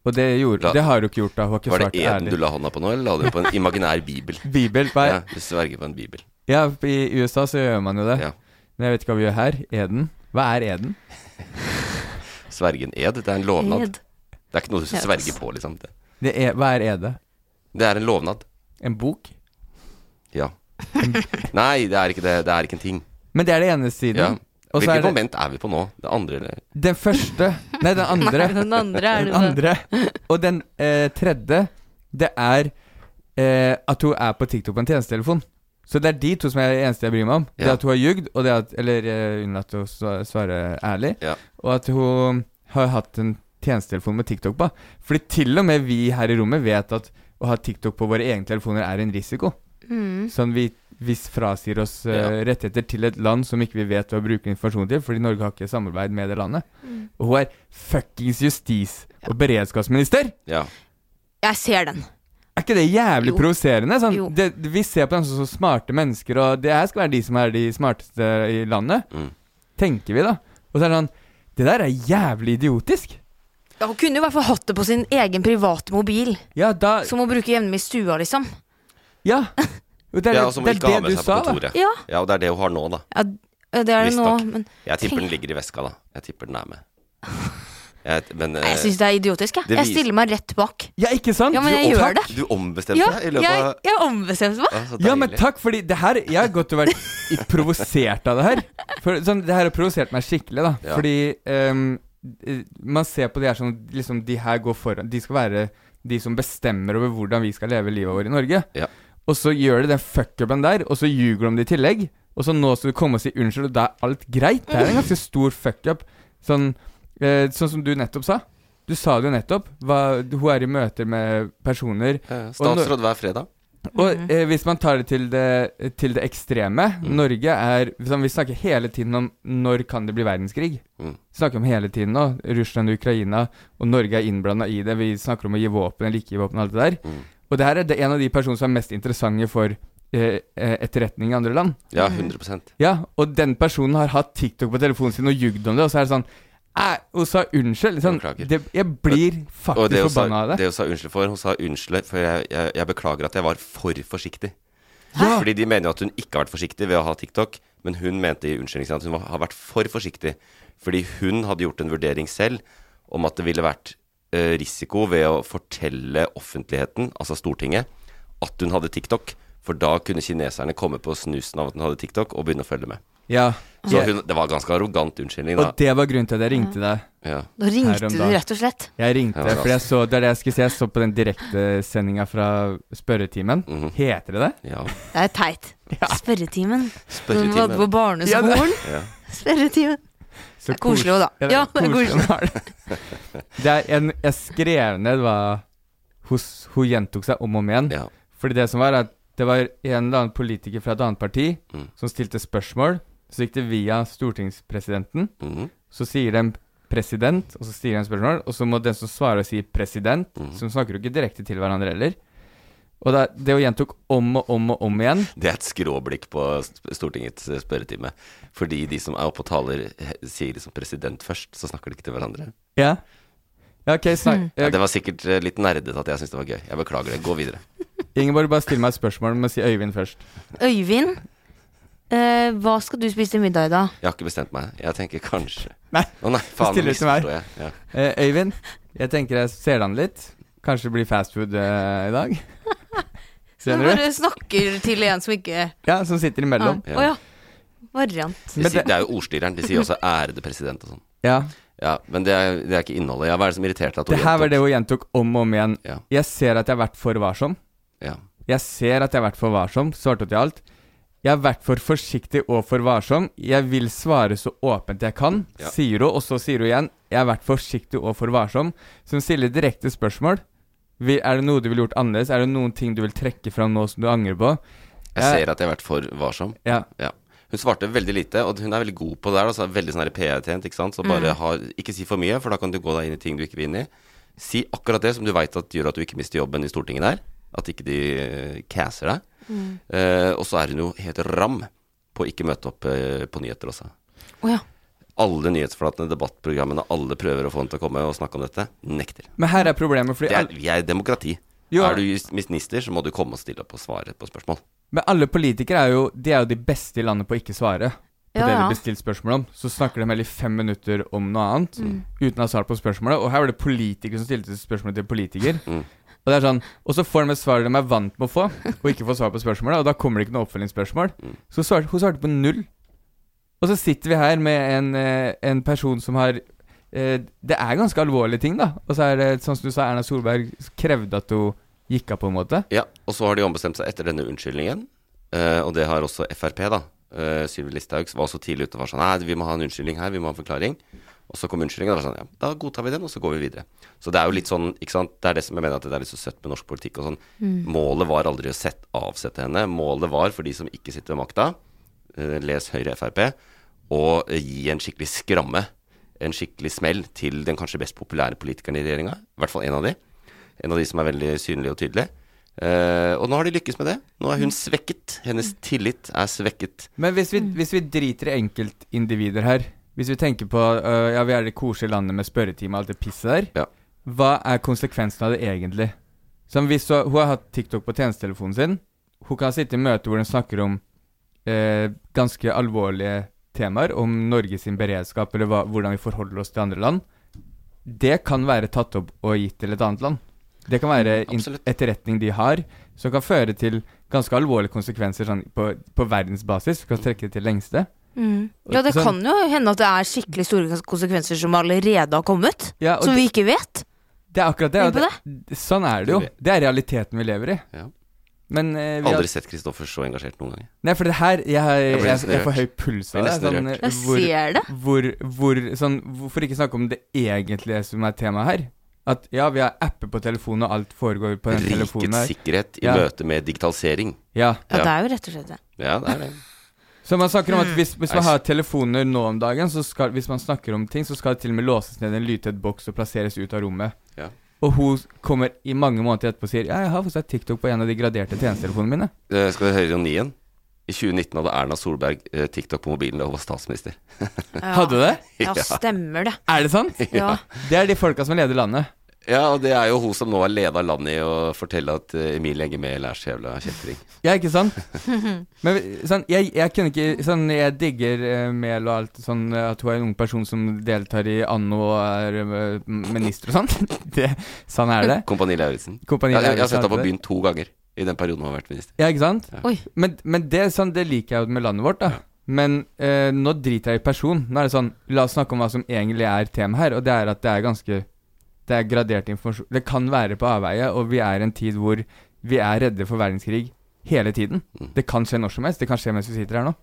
B: Og det gjorde
A: La-
B: Det har du ikke gjort da. Hun har ikke
A: Var det
B: svart ærlig.
A: du la hånda på nå, eller la du på en *laughs* imaginær bibel?
B: Bibel. bare.
A: Ja, du sverger på en bibel.
B: ja, i USA så gjør man jo det.
A: Ja.
B: Men jeg vet ikke hva vi gjør her. Eden. Hva er eden? *laughs*
A: Sverge en ed, det er en lovnad.
D: Ed.
A: Det er ikke noe du
D: skal vet
A: sverger på, liksom. Det,
B: Det er, hva er ede?
A: det er en lovnad.
B: En bok?
A: Ja. *laughs* Nei, det er ikke det. Det er ikke en ting.
B: Men det er det ene siden.
A: Ja.
B: Og er
A: Hvilket
B: det
A: moment er vi på nå? Det andre, eller?
B: den første Nei, den andre. *laughs*
D: Den andre er
B: Den andre. Og den eh, tredje, det er eh, at hun er på TikTok på en tjenestetelefon. Så det er de to som er det eneste jeg bryr meg om. Det
A: Ja.
B: at hun har ljugd, og det at Eller uh, unnlatt å svare ærlig.
A: Ja.
B: Og at hun har hatt en tjenestetelefon med TikTok på. Fordi til og med vi her i rommet vet at å ha TikTok på våre egne telefoner er en risiko.
D: Mm.
B: Sånn vi, vi frasier oss
A: uh,
B: rettigheter til et land som ikke vi vet hva bruker informasjon til, fordi Norge har ikke samarbeid med det landet.
D: Mm.
B: Og hun er fuckings justis- og beredskapsminister!
A: Ja.
D: Jeg ser den.
B: Er ikke det jævlig
D: Jo.
B: provoserende? Sånn,
D: Jo.
B: det, vi ser på dem som så smarte mennesker, og det her skal være de som er de smarteste i landet.
A: Mm.
B: Tenker vi, da. Og så er det sånn Det der er jævlig idiotisk.
D: Ja, hun kunne i hvert fall hatt det på sin egen private mobil.
B: Ja, da
D: Som hun bruker jevnlig i stua, liksom.
B: Ja. *laughs* Og det er,
A: ja, og som
B: det,
A: ikke
B: er
A: har med seg
B: sa,
A: på kontoret.
D: Ja,
A: Ja, og det er det hun har nå, da.
D: ja det er det nå, men
A: Jeg tipper den ligger i veska, da. Jeg tipper den er med. *laughs* Jeg, men
D: Nei, jeg
A: eh,
D: syns det er idiotisk, jeg. Jeg stiller meg rett bak.
B: Ja, ikke sant?
D: Ja, men jeg
B: Du-
D: gjør det.
A: du ombestemte
D: Ja,
A: deg i løpet
D: jeg,
A: av
D: jeg ombestemte meg.
A: Ja,
B: Ja, men takk, fordi det her Jeg har godt vært provosert av det her. For sånn, Det her har provosert meg skikkelig, da.
A: Ja.
B: Fordi ehm, eh, man ser på de her som liksom De her går foran De skal være de som bestemmer over hvordan vi skal leve livet vårt i Norge.
A: Ja.
B: Og så gjør de den fuckupen der, og så ljuger de det i tillegg. Og så nå skal du komme og si unnskyld, og da er alt greit. Det er en ganske stor fuckup. Sånn, eh, sånn som du nettopp sa. Du sa det jo nettopp. Hva, hun er i møter med personer
A: Eh, Statsråd hver fredag.
B: og
D: Mhm.
B: eh, hvis man tar det til det, til det ekstreme
A: Mm.
B: Norge er sånn, Vi snakker hele tiden om når kan det bli verdenskrig.
A: Mm.
B: Vi snakker om hele tiden nå. Russland og Ukraina, og Norge er innblanda i det. Vi snakker om å gi våpen eller ikke gi våpen og alt det der.
A: Mm.
B: Og det her er det en av de personene som er mest interessante for eh, eh, etterretning i andre land.
A: Ja, 100%
B: Ja, og den personen har hatt TikTok på telefonen sin og ljugd om det, og så er det sånn Hun sa unnskyld. Sånn, det, jeg blir faktisk forbanna av det.
A: det hun sa unnskyld for Hun sa unnskyld for jeg, jeg, jeg beklager at jeg var for forsiktig.
B: Ja.
A: Fordi de mener jo at hun ikke har vært forsiktig ved å ha TikTok, men hun mente i unnskyldningen at hun har vært for forsiktig. Fordi hun hadde gjort en vurdering selv om at det ville vært risiko ved å fortelle offentligheten, altså Stortinget, at hun hadde TikTok. For da kunne kineserne komme på snusen av at hun hadde TikTok, og begynne å følge med.
B: Ja.
A: Så hun, det var ganske arrogant unnskyldning, da.
B: Og det var grunnen til at jeg ringte deg.
A: Ja.
D: Da ringte du rett og slett.
B: Jeg ringte,
A: Ja,
B: fordi jeg så det er det jeg skulle si. Jeg så på den direktesendinga fra spørretimen.
A: Mhm.
B: Heter det det?
A: ja.
D: Det er teit. Spørretimen.
A: Spørretimen.
D: Som var på barneskolen.
A: Ja.
D: Spørretimen.
B: Så
D: Det er koselig òg, da. Ja, det er koselig.
B: var det. *laughs* det er en, jeg skrev ned hva hun, hun gjentok seg om og om igjen.
A: ja.
B: Fordi det som var, at det var en eller annen politiker fra et annet parti
A: Mm.
B: som stilte spørsmål. Så gikk det via stortingspresidenten.
A: Mm.
B: Så sier de president, og så sier de spørsmål, og så må den som svarer, si president.
A: Mm.
B: Så de snakker jo ikke direkte til hverandre heller. Og det, det hun gjentok om og om og om igjen
A: Det er et skråblikk på Stortingets eh, spørretime. Fordi de som er oppe og taler, sier liksom president først, så snakker de ikke til hverandre.
B: Ja. Ja, ok, snak,
D: Hmm.
A: Ja, det var sikkert eh, litt nerdete at jeg syntes det var gøy. Jeg beklager det. Gå videre. *laughs*
B: Ingeborg, bare still meg et spørsmål. men si Øyvind først.
D: Øyvind, eh, hva skal du spise til middag i dag?
A: Jeg har ikke bestemt meg. Jeg tenker kanskje
B: Nei,
A: oh, nei, faen,
B: stiller til meg.
A: jeg. Ja.
B: Eh, Øyvind, jeg tenker jeg ser an litt. Kanskje det blir fast food eh, i dag. Skjønner du?
D: bare snakker til en som ikke
B: Ja, som sitter imellom.
D: Å ja. Variant.
A: De
B: det-
A: det er jo ordstyreren. De sier også 'ærede president' og sånn.
B: Ja.
A: Ja, men det er, det er ikke innholdet. Ja, hva er det som irriterte hun
B: Det her var det hun gjentok om og om igjen.
A: Ja.
B: Jeg ser at jeg har vært for varsom.
A: Ja.
B: Jeg ser at jeg har vært for varsom, svarte hun til alt. Jeg har vært for forsiktig og for varsom. Jeg vil svare så åpent jeg kan,
A: Ja.
B: sier hun, og så sier hun igjen jeg har vært forsiktig og for varsom. Så hun stiller direkte spørsmål. Vi- Er det noe du ville gjort annerledes? Er det noen ting du vil trekke fram nå som du angrer på?
A: Jeg ser at jeg har vært for varsom.
B: Ja.
A: Ja. Hun svarte veldig lite, og hun er veldig god på det der. Altså, veldig sånn PR-tjent, ikke sant. Så bare ha, ikke si for mye, for da kan du gå deg inn i ting du ikke vil inn i. Si akkurat det som du veit gjør at du ikke mister jobben i Stortinget der. At ikke de eh, casser deg. Uh, og så er hun jo helt ram på å ikke møte opp uh, på nyheter også.
D: Oh, ja.
A: Alle nyhetsflatene, debattprogrammene, alle prøver å få henne til å komme og snakke om dette. Nekter.
B: Men her er problemet, fordi
A: er, vi er demokrati.
B: Jo.
A: Er du minister, så må du komme og stille opp og svare på spørsmål.
B: Men alle politikere er jo De er jo de beste i landet på å ikke svare på
D: Ja,
B: det de blir stilt spørsmål om. Så snakker de heller i fem minutter om noe annet
D: Mm.
B: uten å ha svar på spørsmålet. Og her var det politikere som stilte spørsmål til politiker. *laughs*
A: Mm.
B: Og det er sånn Og så får de et svar de er vant med å få, og ikke får svar på spørsmålet. Og da kommer det ikke noe oppfølgingsspørsmål.
A: Mm.
B: Så svarte, hun svarte på null. Og så sitter vi her med en, eh, en person som har eh, Det er ganske alvorlige ting, da. Og så er det sånn som du sa, Erna Solberg krevde at hun gikk av, på en måte.
A: Ja, og så har de ombestemt seg etter denne unnskyldningen. eh, og det har også Frp, da. Uh, Sylvi Listhaug var også tidlig ute og var sånn Nei, vi må ha en unnskyldning her, vi må ha en forklaring. Og så kom unnskyldningen, og det var sånn Ja, da godtar vi den, og så går vi videre. Så det er jo litt sånn, ikke sant. Det er det som jeg mener at det er litt så søtt med norsk politikk og sånn. Målet var aldri å sett, avsette henne. Målet var, for de som ikke sitter ved makta, eh, les Høyre Frp, eh, gi en skikkelig skramme, en skikkelig smell, til den kanskje best populære politikeren i regjeringa. I hvert fall en av de. En av de som er veldig synlig og tydelig. Uh, og nå har de lykkes med det. Nå er hun svekket. Hennes tillit er svekket.
B: Men hvis vi, hvis vi driter i enkeltindivider her Hvis vi tenker på uh, Ja, vi er det koselige landet med spørretime og alt det pisset der.
A: Ja.
B: Hva er konsekvensen av det egentlig? Som hvis hun, hun har hatt TikTok på tjenestetelefonen sin. Hun kan sitte i møte hvor hun snakker om eh, ganske alvorlige temaer. Om Norge sin beredskap, eller hva, hvordan vi forholder oss til andre land. Det kan være tatt opp og gitt til et annet land. Det kan være
A: mm,
B: etterretning de har, som kan føre til ganske alvorlige konsekvenser sånn, på, på verdensbasis. Du kan trekke det til lengste.
D: Mm. Ja, det
B: Sånn-
D: kan jo hende at det er skikkelig store konsekvenser som allerede har kommet.
B: Ja,
D: Som
B: det,
D: vi ikke vet.
B: det er akkurat det. og
D: Tenk
B: det. Sånn er det jo. Det er realiteten vi lever i.
A: Ja.
B: Men eh, vi har,
A: Aldri sett Kristoffer så engasjert noen gang.
B: Nei, for det her Jeg, har-
A: Jeg
B: jeg, jeg, får høy puls av det. Sånn,
A: hvor,
D: Jeg ser det.
B: hvor, hvor sånn, Hvorfor ikke snakke om det egentlige som er temaet her? At ja, vi har apper på telefonen, og alt foregår på den telefonen her.
A: Rikets sikkerhet i
B: Ja.
A: møte med digitalisering.
B: Ja.
D: Ja,
A: Ja.
D: det er jo rett og slett det.
A: Ja, det er det.
B: Så man snakker om at hvis, hvis man har telefoner nå om dagen, så skal, hvis man snakker om ting, så skal det til og med låses ned i en lydtett boks og plasseres ut av rommet.
A: Ja.
B: Og hun kommer i mange måneder etterpå og sier Ja, jeg har faktisk TikTok på en av de graderte tjenestetelefonene mine.
A: Eh, skal vi høre ironien? I 2019 hadde Erna Solberg eh, TikTok på mobilen da hun var statsminister.
B: Hadde du det?
D: Ja, stemmer det.
B: Er det sant?
D: Ja.
B: Det er de folka som leder landet.
A: Ja, og det er jo hun som nå har leda landet i å fortelle at Emil Emilie Enger er så jævla kjeltring. *laughs*
B: Ja, ikke sant? *laughs* Men sånn, jeg, jeg kunne ikke Sånn, jeg digger uh, Mehl og alt sånn eh, at hun er en ung person som deltar i Anno og er eh, minister og sånn. *laughs* Det, sånn er det.
A: Kompani Lauritzen. Ja, jeg, jeg har sett henne på byen to ganger i den perioden hun har vært minister.
B: Ja, ikke sant?
D: Oi.
B: Men, men det, sånn, det liker jeg jo med landet vårt, da. Men eh, nå driter jeg i person. Nå er det sånn La oss snakke om hva som egentlig er temaet her, og det er at det er ganske Det er gradert informasjon. Det kan være på avveie, og vi er i en tid hvor vi er redde for verdenskrig hele tiden.
A: Mm.
B: Det kan skje når som helst. Det kan skje mens vi sitter her nå.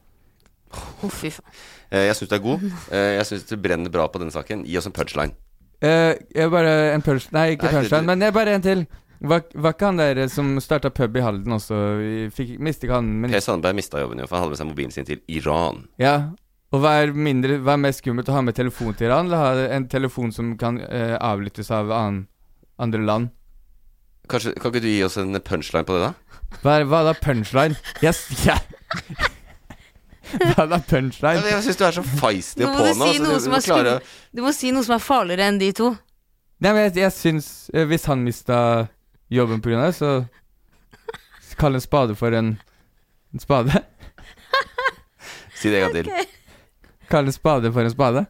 D: Oh, fy faen.
A: Eh, jeg syns du er god. Eh, jeg syns du brenner bra på denne saken. Gi oss en punchline.
B: Uh, jeg bare en punch... Nei, ikke
A: Nei, det-
B: punchline, men jeg bare en til. Var, var ikke han der som starta pub i Halden også Fikk, Mistet ikke han men,
A: Per Sandberg mista jobben, jo, for han hadde med seg mobilen sin til Iran.
B: Ja. Og hva er, mindre, hva er mest skummelt, å ha med telefon til Iran, eller ha en telefon som kan eh, avlyttes av annen, andre land?
A: Kanskje, kan ikke du gi oss en punchline på det, da?
B: Hva er, hva er da punchline? Yes, yeah. *laughs* hva er da punchline?
A: Jeg, jeg syns du er så feisty og på nå.
D: si
A: så
D: noe
A: du,
D: du,
A: klare.
D: Du må si noe som er farligere enn de to.
B: Nei, men jeg, jeg syns eh, Hvis han mista jobben pga. det, så Kall en spade for en, en spade.
A: Si det en gang til. *laughs*
B: Kall en spade for en spade.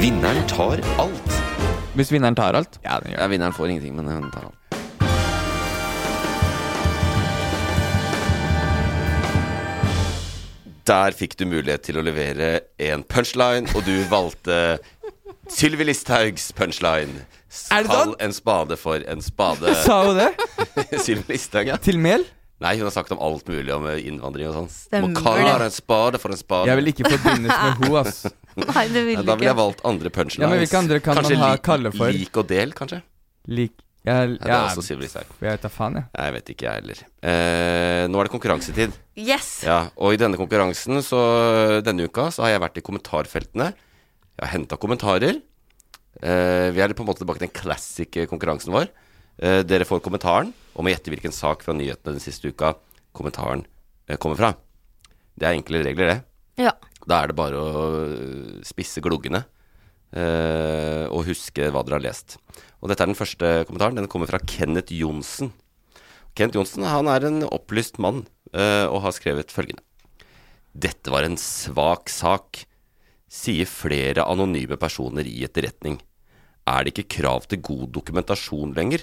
A: Vinneren tar alt.
B: Hvis vinneren tar alt. Ja, den gjør
A: Ja, vinneren får ingenting, men hun tar alt. Der fikk du mulighet til å levere en punchline, og du valgte Sylvi Listhaugs punchline.
B: Det
A: Kall en spade for en spade.
B: Sa hun det? *laughs*
A: Sylvi Listhaug, ja.
B: Til mel?
A: Nei, hun har sagt om alt mulig om eh, innvandring og sånn.
D: Stemmer
A: Må kalle
D: det.
A: en spade for en spade.
B: Jeg vil ikke forbindes med ho, ass. *laughs*
D: Nei, det vil
A: Ja, da ville jeg valgt andre punchlines.
B: Ja, men hvilke andre kan
A: kanskje
B: man ha kalle for?
A: Lik og del, kanskje?
B: Lik ja,
A: Ja, det er også Sylvi Listhaug.
B: jeg vet da faen, jeg.
A: Jeg vet ikke, jeg heller. Eh, nå er det konkurransetid.
D: Yes!
A: Ja, og i denne konkurransen, så denne uka, så har jeg vært i kommentarfeltene. Jeg har henta kommentarer. Eh, vi er på en måte tilbake til den classic-konkurransen vår. Eh, dere får kommentaren og må gjette hvilken sak fra nyhetene den siste uka kommentaren eh, kommer fra. Det er enkle regler, det.
D: Ja.
A: Da er det bare å øh, spisse gloggene eh, og huske hva dere har lest. Og dette er den første kommentaren. Den kommer fra Kenneth Johnsen. Kenneth Johnsen han er en opplyst mann eh, og har skrevet følgende. Dette var en svak sak, sier flere anonyme personer i etterretning. Er det ikke krav til god dokumentasjon lenger,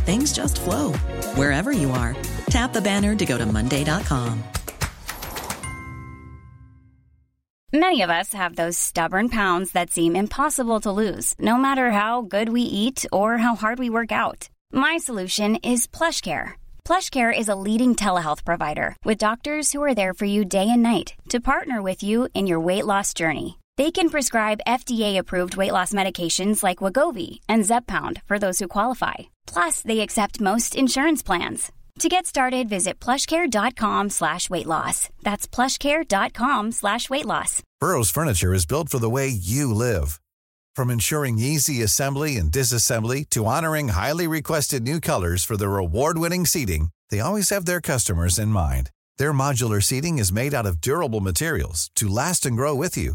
F: things just flow wherever you are. Tap the banner to go to Monday.com.
G: Many of us have those stubborn pounds that seem impossible to lose, no matter how good we eat or how hard we work out. My solution is PlushCare. PlushCare is a leading telehealth provider with doctors who are there for you day and night to partner with you in your weight loss journey. They can prescribe FDA-approved weight loss medications like Wagovi and Zepbound for those who qualify. Plus, they accept most insurance plans. To get started, visit plushcare.com slash weight loss. That's plushcare.com slash weight loss.
H: Burrow's furniture is built for the way you live. From ensuring easy assembly and disassembly to honoring highly requested new colors for their award-winning seating, they always have their customers in mind. Their modular seating is made out of durable materials to last and grow with you.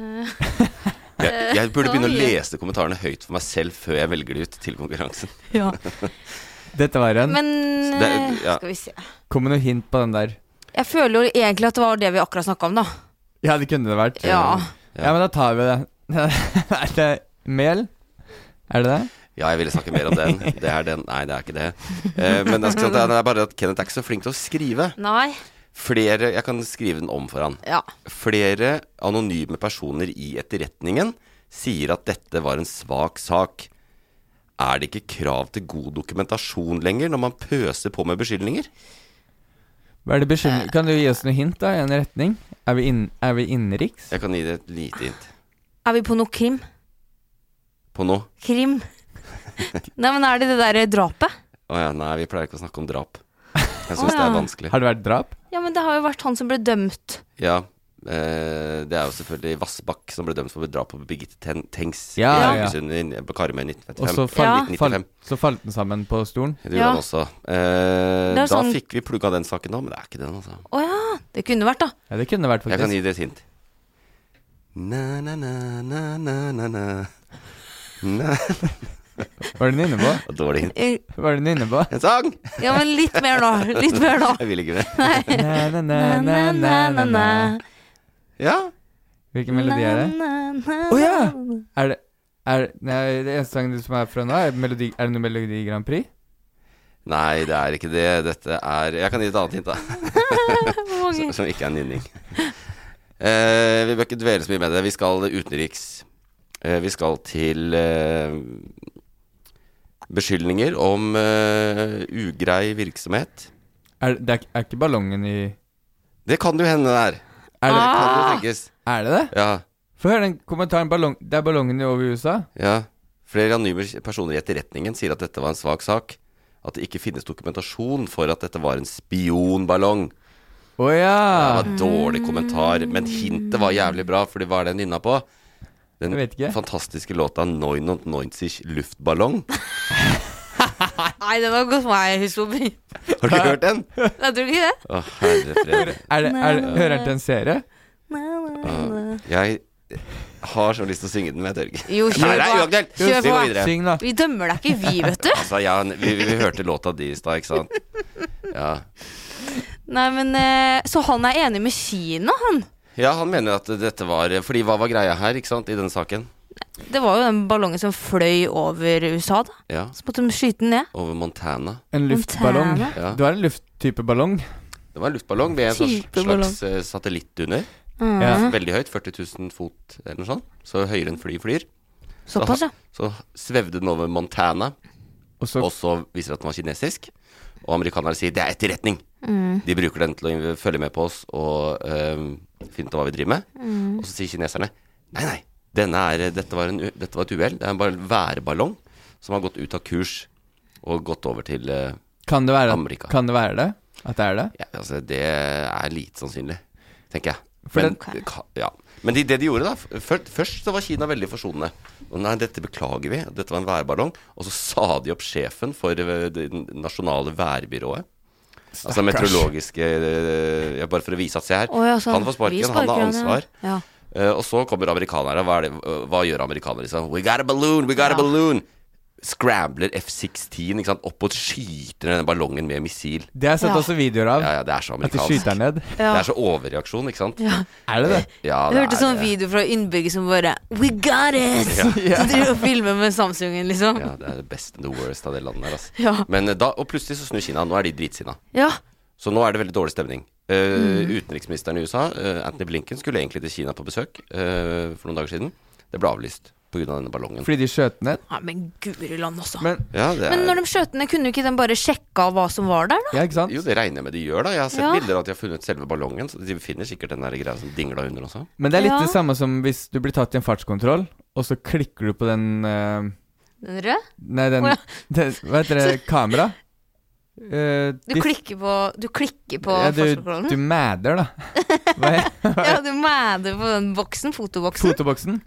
A: Jeg, jeg burde begynne å lese kommentarene høyt for meg selv før jeg velger det ut til konkurransen. *laughs*
D: Ja.
B: Dette var en.
D: Men
A: det-
D: eh,
A: ja.
D: skal vi se.
B: Kom med noe hint på den der.
D: Jeg føler jo egentlig at det var det vi akkurat snakka om, da.
B: Ja, det kunne det vært.
D: Ja.
B: Ja, men da tar vi det. *laughs* er det mel? Er det det?
A: Ja, jeg ville snakke mer om den. Det er den. Nei, det er ikke det. Eh, men det er bare at Kenneth er ikke så flink til å skrive.
D: Nei.
A: Flere Jeg kan skrive den om for han.
D: Ja.
A: Flere anonyme personer i etterretningen sier at dette var en svak sak. Er det ikke krav til god dokumentasjon lenger når man pøser på med beskyldninger?
B: Hva er det beskyldning? Kan du gi oss noe hint, da? I en retning? Er vi, inn, er vi innenriks?
A: Jeg kan gi det et lite hint
D: Er vi på noe krim?
A: på noe.
D: Krim? Nei, men er det det derre drapet?
A: Å ja, nei, vi pleier ikke å snakke om drap. Jeg syns det
D: ja.
A: er vanskelig.
B: Har det vært drap?
D: Ja, men det har jo vært han som ble dømt.
A: Ja. Eh, det er jo selvfølgelig Vassbakk som ble dømt for drap på Birgitte Ten Tengs
B: Ja,
A: i
B: ja.
A: Haugesund i- på Karmøy i
B: Og så falt,
D: Ja.
B: fall, så falt den sammen på stolen?
A: Det gjorde
D: Ja.
A: han også. Eh, da
D: sånn-
A: fikk vi plugga den saken nå, men det er ikke den, altså.
D: Å ja, det kunne vært, da.
B: Ja, det kunne vært faktisk.
A: Jeg kan gi dere et hint. Na, na, na, na, na, na, na. na. *laughs*
B: Hva er den inne på?
A: Dårlig hint.
B: Hva er den inne på?
A: En sang!
D: Ja, men litt mer nå. Litt mer nå.
A: Jeg vil ikke det.
B: Nei. *laughs* na, na, na, na, na, na.
A: Ja.
B: Hvilken melodi er det? Å ja! Er det er, Nei, det eneste sangen som er fra nå, er, melodi, er det noe Melodi Grand Prix?
A: Nei, det er ikke det. Dette er Jeg kan gi et annet hint, da. *laughs* som, som ikke er nynning. Eh, vi bør ikke dvele så mye med det. Vi skal utenriks. Eh, vi skal til eh, beskyldninger om uh, ugrei virksomhet.
B: Er, det er, er ikke ballongen i
A: Det kan jo hende det er.
B: Er
A: Det
B: det,
A: kan jo
D: Ah.
A: tenkes.
B: er det det?
A: Ja.
B: Få høre den kommentaren. Ballong, det er ballongen over USA?
A: ja. Flere anonyme personer i etterretningen sier at dette var en svak sak. At det ikke finnes dokumentasjon for at dette var en spionballong.
B: Å ja!
A: Det var dårlig kommentar, men hintet var jævlig bra, for hva er det jeg nynna på? Den fantastiske låta 99 luftballong. *laughs*
D: Nei, den har gått meg hus forbi.
A: Har du ikke hørt den?
D: Jeg tror ikke det.
A: Å, herre fred.
B: Er det, er hører den til en serie?
A: Å, Jeg har så lyst til å synge den, men jeg tør ikke.
D: Jo,
A: Nei, det er.
D: Kjør
A: Vi
D: på.
A: går videre.
B: Syng, da.
D: Vi dømmer deg ikke, vi, vet du.
A: Altså, ja, vi, vi, vi hørte låta di i stad, ikke sant? Ja.
D: Nei, men eh, Så han er enig med Kina, han?
A: Ja, han mener at dette var Fordi hva var greia her, ikke sant, i den saken?
D: Det var jo den ballongen som fløy over USA, da.
A: Ja,
D: Så måtte de skyte den ned.
A: over Montana.
B: En luftballong.
D: Montana.
A: Ja.
B: Du har en lufttype ballong?
A: Det var en luftballong med en
D: slags,
A: slags eh, satellitt under.
D: Mm.
B: Ja.
A: Veldig høyt, 40 000 fot eller noe sånt. Så høyere enn fly flyr.
D: Såpass, ja.
A: Så svevde den over Montana,
B: Og så
A: og så viser det at den var kinesisk. Og amerikanerne sier det er etterretning.
D: Mm.
A: De bruker den til å følge med på oss og ehm, finne ut hva vi driver med.
D: Mm.
A: Og så sier kineserne nei, nei, denne er, dette, var en, dette var et uhell. Det er bare en værballong som har gått ut av kurs og gått over til uh,
B: kan det, være,
A: Amerika.
B: kan det være det? At det er det?
A: Ja, altså, det er lite sannsynlig, tenker jeg.
B: For
A: Men, det kan- ja. Men de, det de gjorde, da Først, først så var Kina veldig forsonende. Og nei, dette beklager vi. Dette var en værballong. Og så sa de opp sjefen for eh, det nasjonale værbyrået. Altså meteorologiske eh, ja, Bare for å vise at se her.
D: Oh, ja.
A: Han får
D: sparken,
A: sparken, han har ansvar.
D: Ja.
A: Uh, og så kommer amerikanere. Hva, det, eh, hva gjør amerikanere? Liksom? We got a balloon! We got a balloon! Scrambler F-16 ikke sant? opp og skyter den ballongen med missil.
B: Det har jeg sett
D: Ja.
B: også videoer av.
A: Ja, ja, det er så
B: At de skyter ned. Ja.
A: Det er så overreaksjon, ikke sant?
D: Ja.
B: Er det det?
A: Ja,
D: Jeg hørte sånn
A: det.
D: video fra innbygger som bare We got it!
A: Ja. *laughs*
D: Så driver og filmer med Samsungen, liksom.
A: Ja, det er det best and the worst av det landet der, altså.
D: Ja.
A: Men eh, da, og plutselig så snur Kina. Nå er de dritsinna.
D: Ja.
A: Så nå er det veldig dårlig stemning. Uh,
D: Mm.
A: Utenriksministeren i USA, uh, Anthony Blinken, skulle egentlig til Kina på besøk uh, for noen dager siden. Det ble avlyst pga. Denne ballongen.
B: Fordi de skjøt den ned?
D: Ja, men guri land også.
B: Men,
A: Ja, det
D: Men
A: er,
D: når de skjøt den ned, kunne jo ikke de bare sjekka hva som var der, da?
B: ja, ikke sant?
A: jo, det regner jeg med de gjør, da. Jeg har sett
D: Ja.
A: bilder av at de har funnet selve ballongen. Så de finner sikkert den der greia som dingla under også.
B: Men det er litt
D: Ja.
B: det samme som hvis du blir tatt i en fartskontroll, og så klikker du på den uh...
D: Den røde?
B: Nei, den,
D: oh, ja. *laughs*
B: den Hva heter det? *laughs* Kamera? Uh,
D: Du
B: dis-
D: klikker på Du klikker på
B: ja, du,
D: fartskontrollen?
B: du madder, da. *laughs* Hva er
D: Ja, du madder på den boksen, fotoboksen.
B: fotoboksen?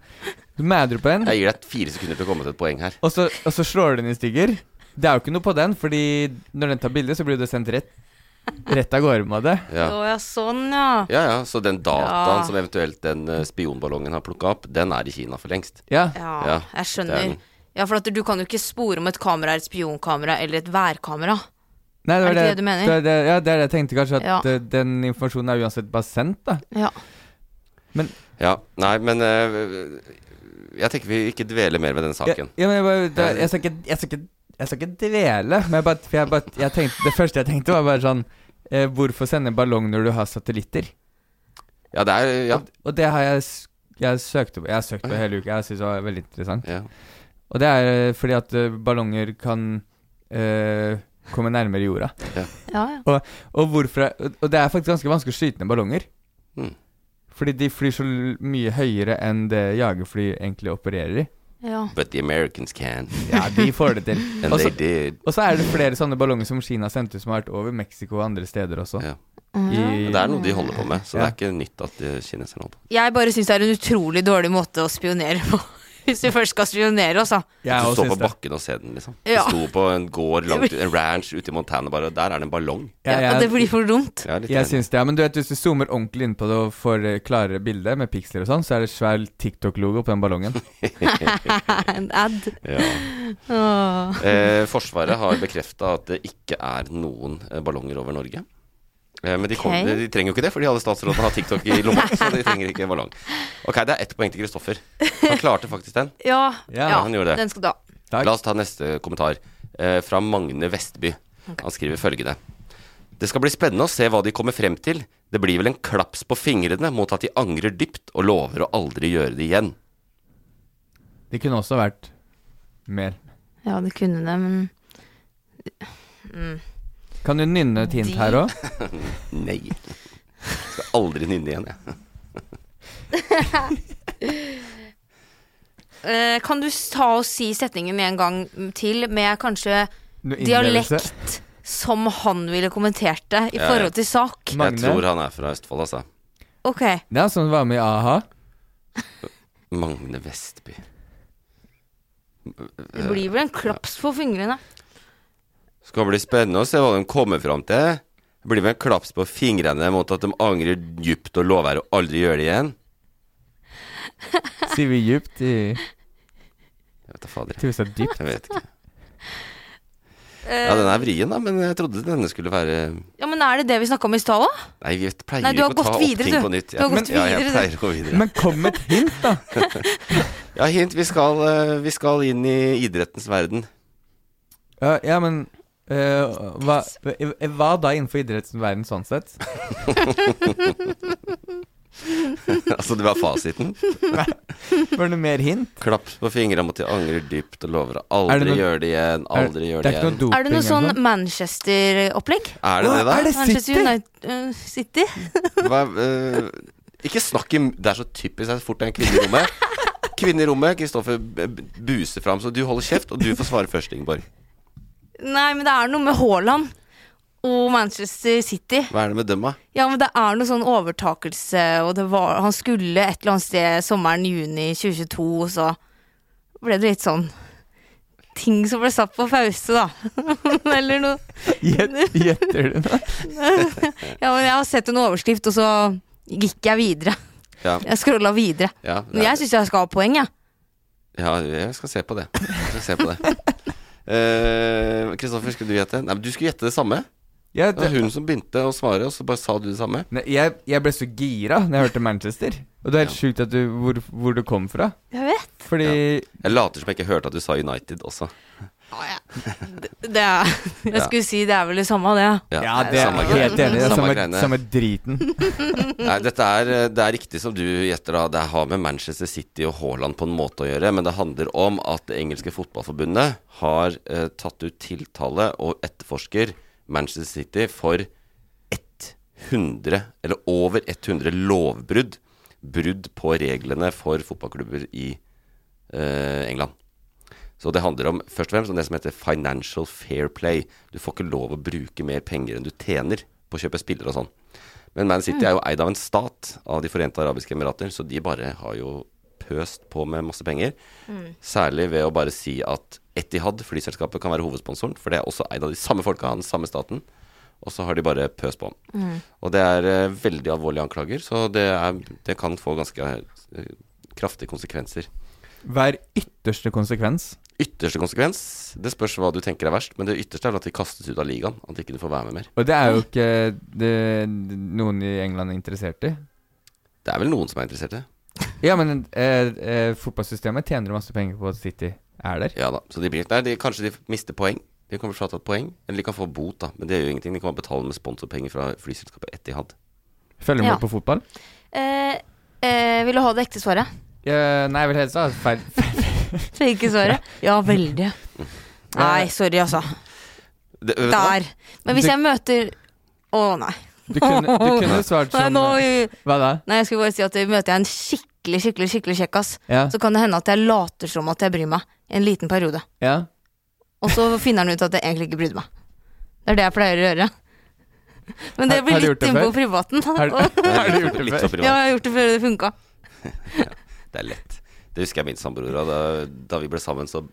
B: Så madder på den.
A: Jeg gir deg fire sekunder til å komme til et poeng her.
B: og så, og så slår du den i stykker. Det er jo ikke noe på den, fordi når den tar bilde, så blir det sendt rett Rett av gårde med det.
A: Ja.
D: Å ja, sånn, ja.
A: Ja, ja, så den dataen
D: Ja.
A: som eventuelt den eh, spionballongen har plukka opp, den er i Kina for lengst.
B: Ja.
D: Ja,
A: Ja,
D: jeg
A: det er
D: skjønner.
A: den.
D: Ja, for at du kan jo ikke spore om et kamera er et spionkamera eller et værkamera.
B: Nei,
D: Er det ikke det du mener?
B: Det, det, ja, det er det jeg tenkte kanskje, at
D: Ja.
B: eh, den informasjonen er uansett bare sendt, da.
D: Ja.
A: Ja, nei, men eh, jeg tenker vi ikke dveler mer ved den saken.
B: Ja, ja, men jeg, bare, jeg, skal ikke, jeg, skal ikke, jeg skal ikke dvele, men jeg bare, jeg bare jeg tenkte, Det første jeg tenkte, var bare sånn eh, Hvorfor sende ballong når du har satellitter?
A: Ja, det er Ja.
B: Og, og det har jeg Jeg søkte på Jeg har søkt på hele uka. Jeg syns det var veldig interessant.
A: ja.
B: Og det er eh, fordi at eh, ballonger kan eh, komme nærmere jorda.
D: Ja, ja.
B: Og hvorfor er- Og det er faktisk ganske vanskelig å skyte ned ballonger.
A: Mm.
B: Fordi de flyr så mye høyere enn det jagerfly egentlig opererer i.
D: ja.
A: But the Americans can.
B: Ja, de får det til. *laughs*
A: And
B: Og
A: they
B: så-
A: did.
B: Og så er det flere sånne ballonger som Kina sendte ut, som har vært over Mexico og andre steder også.
A: Ja.
B: I,
A: det er noe de holder på med, så
B: Ja.
A: det er ikke nytt at eh, kineserne holder på.
D: Jeg bare syns det er en utrolig dårlig måte å spionere på. Hvis vi først skal spionere, oss
B: Jeg
A: du
B: også
A: står på
B: syns det.
A: bakken og ser den, liksom.
D: Ja.
A: Du sto på en gård *laughs* langt ut, en ranch ute i Montana, bare, og der er det en ballong.
B: Ja,
D: Ja,
B: jeg-
D: det blir for dumt.
A: Ja, litt
B: Jeg
A: enig.
B: syns det, ja. Men du vet, hvis du zoomer ordentlig inn på det og får eh, klarere bilde med piksler og sånn, så er det svær TikTok-logo på den ballongen. *laughs*
D: en ad.
A: Ja.
D: Åh.
A: Eh, forsvaret har bekrefta at det ikke er noen eh, ballonger over Norge. Eh, men de, kom,
D: okay.
A: de trenger jo ikke det, fordi alle statsrådene har TikTok i lomma. *laughs* så de trenger ikke ballong. Ok, det er ett poeng til Kristoffer. Han klarte faktisk den.
D: Ja,
B: Ja,
D: ja,
A: han gjorde det.
D: den skal du ha.
B: Takk.
A: La oss ta neste kommentar. Eh, fra Magne Vestby. Han skriver følgende. Det skal bli spennende å se hva de kommer frem til. Det blir vel en klaps på fingrene mot at de angrer dypt og lover å aldri gjøre det igjen.
B: Det kunne også vært mer.
D: Ja, det kunne det, men mm.
B: Kan du nynne et hint
D: De-
B: her *laughs* òg?
A: Nei. Skal aldri nynne igjen, jeg. *laughs*
D: Eh, Kan du ta og si setningen en gang til med kanskje dialekt som han ville kommentert det i
A: Ja, ja.
D: forhold til sak?
B: Magne?
A: Jeg tror han er fra Østfold, altså.
D: Ok.
B: Det er sånn du var med i a-ha.
A: Magne Vestby.
D: Det blir vel en klaps på fingrene.
A: Skal bli spennende å se hva de kommer fram til. Det blir vel en klaps på fingrene mot at de angrer dypt og lover å aldri gjøre det igjen. *laughs*
B: Sier vi djupt i
A: Jeg vet da fader.
B: Til vi dypt.
A: Jeg vet ikke.
D: Eh,
A: Ja, den er vrien, da, men jeg trodde denne skulle være
D: ja, men er det det vi snakka om i stad òg?
A: Nei, vi pleier
D: Nei, du har
A: ikke å ta opp
D: videre,
A: ting
D: du.
A: på nytt.
D: Du har gått
A: ja, jeg pleier å gå videre.
B: Men kom med et hint, da! *laughs*
A: Ja, hint. Vi skal, eh, vi skal inn i idrettens verden.
B: Ja, ja men eh, hva, hva da innenfor idrettens verden, sånn sett? *laughs*
A: altså, det var fasiten.
B: Var det mer hint?
A: Klaps på fingrene mot de angrer dypt og lover å
B: Er
A: aldri gjøre det igjen. Aldri gjøre
B: det
A: det
B: er
A: igjen.
B: doping
D: Er det noe sånn? Manchester-opplegg?
A: Er det det, da?
B: Er det
D: Manchester
B: City?
D: United uh, City? *laughs*
A: Hva, uh, ikke snakk i Det er så typisk at fort det er en kvinne i rommet. Kvinne i rommet. Kristoffer buser fram, så du holder kjeft, og du får svare først, Ingeborg.
D: Nei, men det er noe med Haaland og Manchester City.
A: Hva er det med dem, da?
D: Ja, men det er noe sånn overtakelse, og det var Han skulle et eller annet sted sommeren juni 2022, og så ble det litt sånn Ting som ble satt på pause, da. *laughs* Eller noe.
B: Gjetter du noe? *laughs*
D: Ja, men jeg har sett en overskrift, og så gikk jeg videre.
A: Ja,
D: Jeg scrolla videre.
A: ja, det
D: Men jeg syns jeg skal ha poeng, jeg.
A: ja jeg skal se på det. Jeg skal se på det. *laughs* Eh, Kristoffer, skulle du gjette? Nei, men Du skulle gjette det samme.
B: Ja,
A: Det var hun som begynte å svare, og så bare sa du det samme.
B: Nei, jeg, jeg ble så gira når jeg hørte Manchester. Og det er helt sjukt at du, hvor, hvor du kom fra.
D: Jeg vet.
B: Fordi
A: Jeg later som jeg ikke hørte at du sa United også.
D: Det er, jeg
A: Ja.
D: skulle si det er vel det samme, det.
B: Ja, det er
A: samme
B: helt enig. Det er
A: Samme
B: samme, samme driten. *laughs*
A: Nei, dette er, det er riktig som du gjetter, da. Det har med Manchester City og Haaland på en måte å gjøre. Men det handler om at det engelske fotballforbundet har eh, tatt ut tiltale og etterforsker Manchester City for 100, eller over 100 lovbrudd. Brudd på reglene for fotballklubber i eh, England. Så det handler om først og fremst om det som heter financial fair play. Du får ikke lov å bruke mer penger enn du tjener på å kjøpe spillere og sånn. Men Man City er jo eid av en stat av De forente arabiske emirater, så de bare har jo pøst på med masse penger.
D: Mm.
A: Særlig ved å bare si at Etihad, flyselskapet, kan være hovedsponsoren. For det er også eid av de samme folka den samme staten. Og så har de bare pøst på.
D: Mm.
A: Og det er uh, veldig alvorlige anklager, så det, er, det kan få ganske uh, kraftige konsekvenser.
B: Hva er ytterste konsekvens?
A: Ytterste konsekvens Det spørs hva du tenker er verst, men det ytterste er vel at de kastes ut av ligaen. At ikke du får være med mer.
B: Og det er jo ikke det, noen i England er interessert i.
A: Det er vel noen som er interessert i.
B: Ja, men eh, eh, fotballsystemet tjener masse penger på at City er der.
A: Ja da, så de blir der. de, Kanskje de mister poeng. De kan bli fratatt poeng. Eller de kan få bot, da. Men det gjør jo ingenting. De kan bare betale med sponsorpenger fra flyselskapet Etihad.
B: Følger du
D: Ja.
B: med på fotball?
D: Eh, eh, vil du ha det ekte svaret?
B: Eh, nei, jeg vil helst ha feil. *laughs* *laughs*
D: Det ikke svaret? Ja, veldig. Nei, sorry, altså.
A: Det?
D: Der. Men hvis jeg møter Å, nei.
B: Du kunne, du kunne svart
D: Nei, nå,
B: Hva da?
D: nei, jeg skulle bare si at møter jeg en skikkelig, skikkelig skikkelig kjekkas,
B: Ja.
D: så kan det hende at jeg later som at jeg bryr meg. En liten periode.
B: Ja.
D: Og så finner han ut at jeg egentlig ikke brydde meg. Det er det jeg pleier å gjøre. Men det blir
B: har du gjort
D: litt innpå på privaten.
B: Har, *laughs* har du gjort det før?
D: Ja, jeg har gjort det før det funka. *laughs*
A: Det er lett. Det husker jeg min samboer. Da, da vi ble sammen, så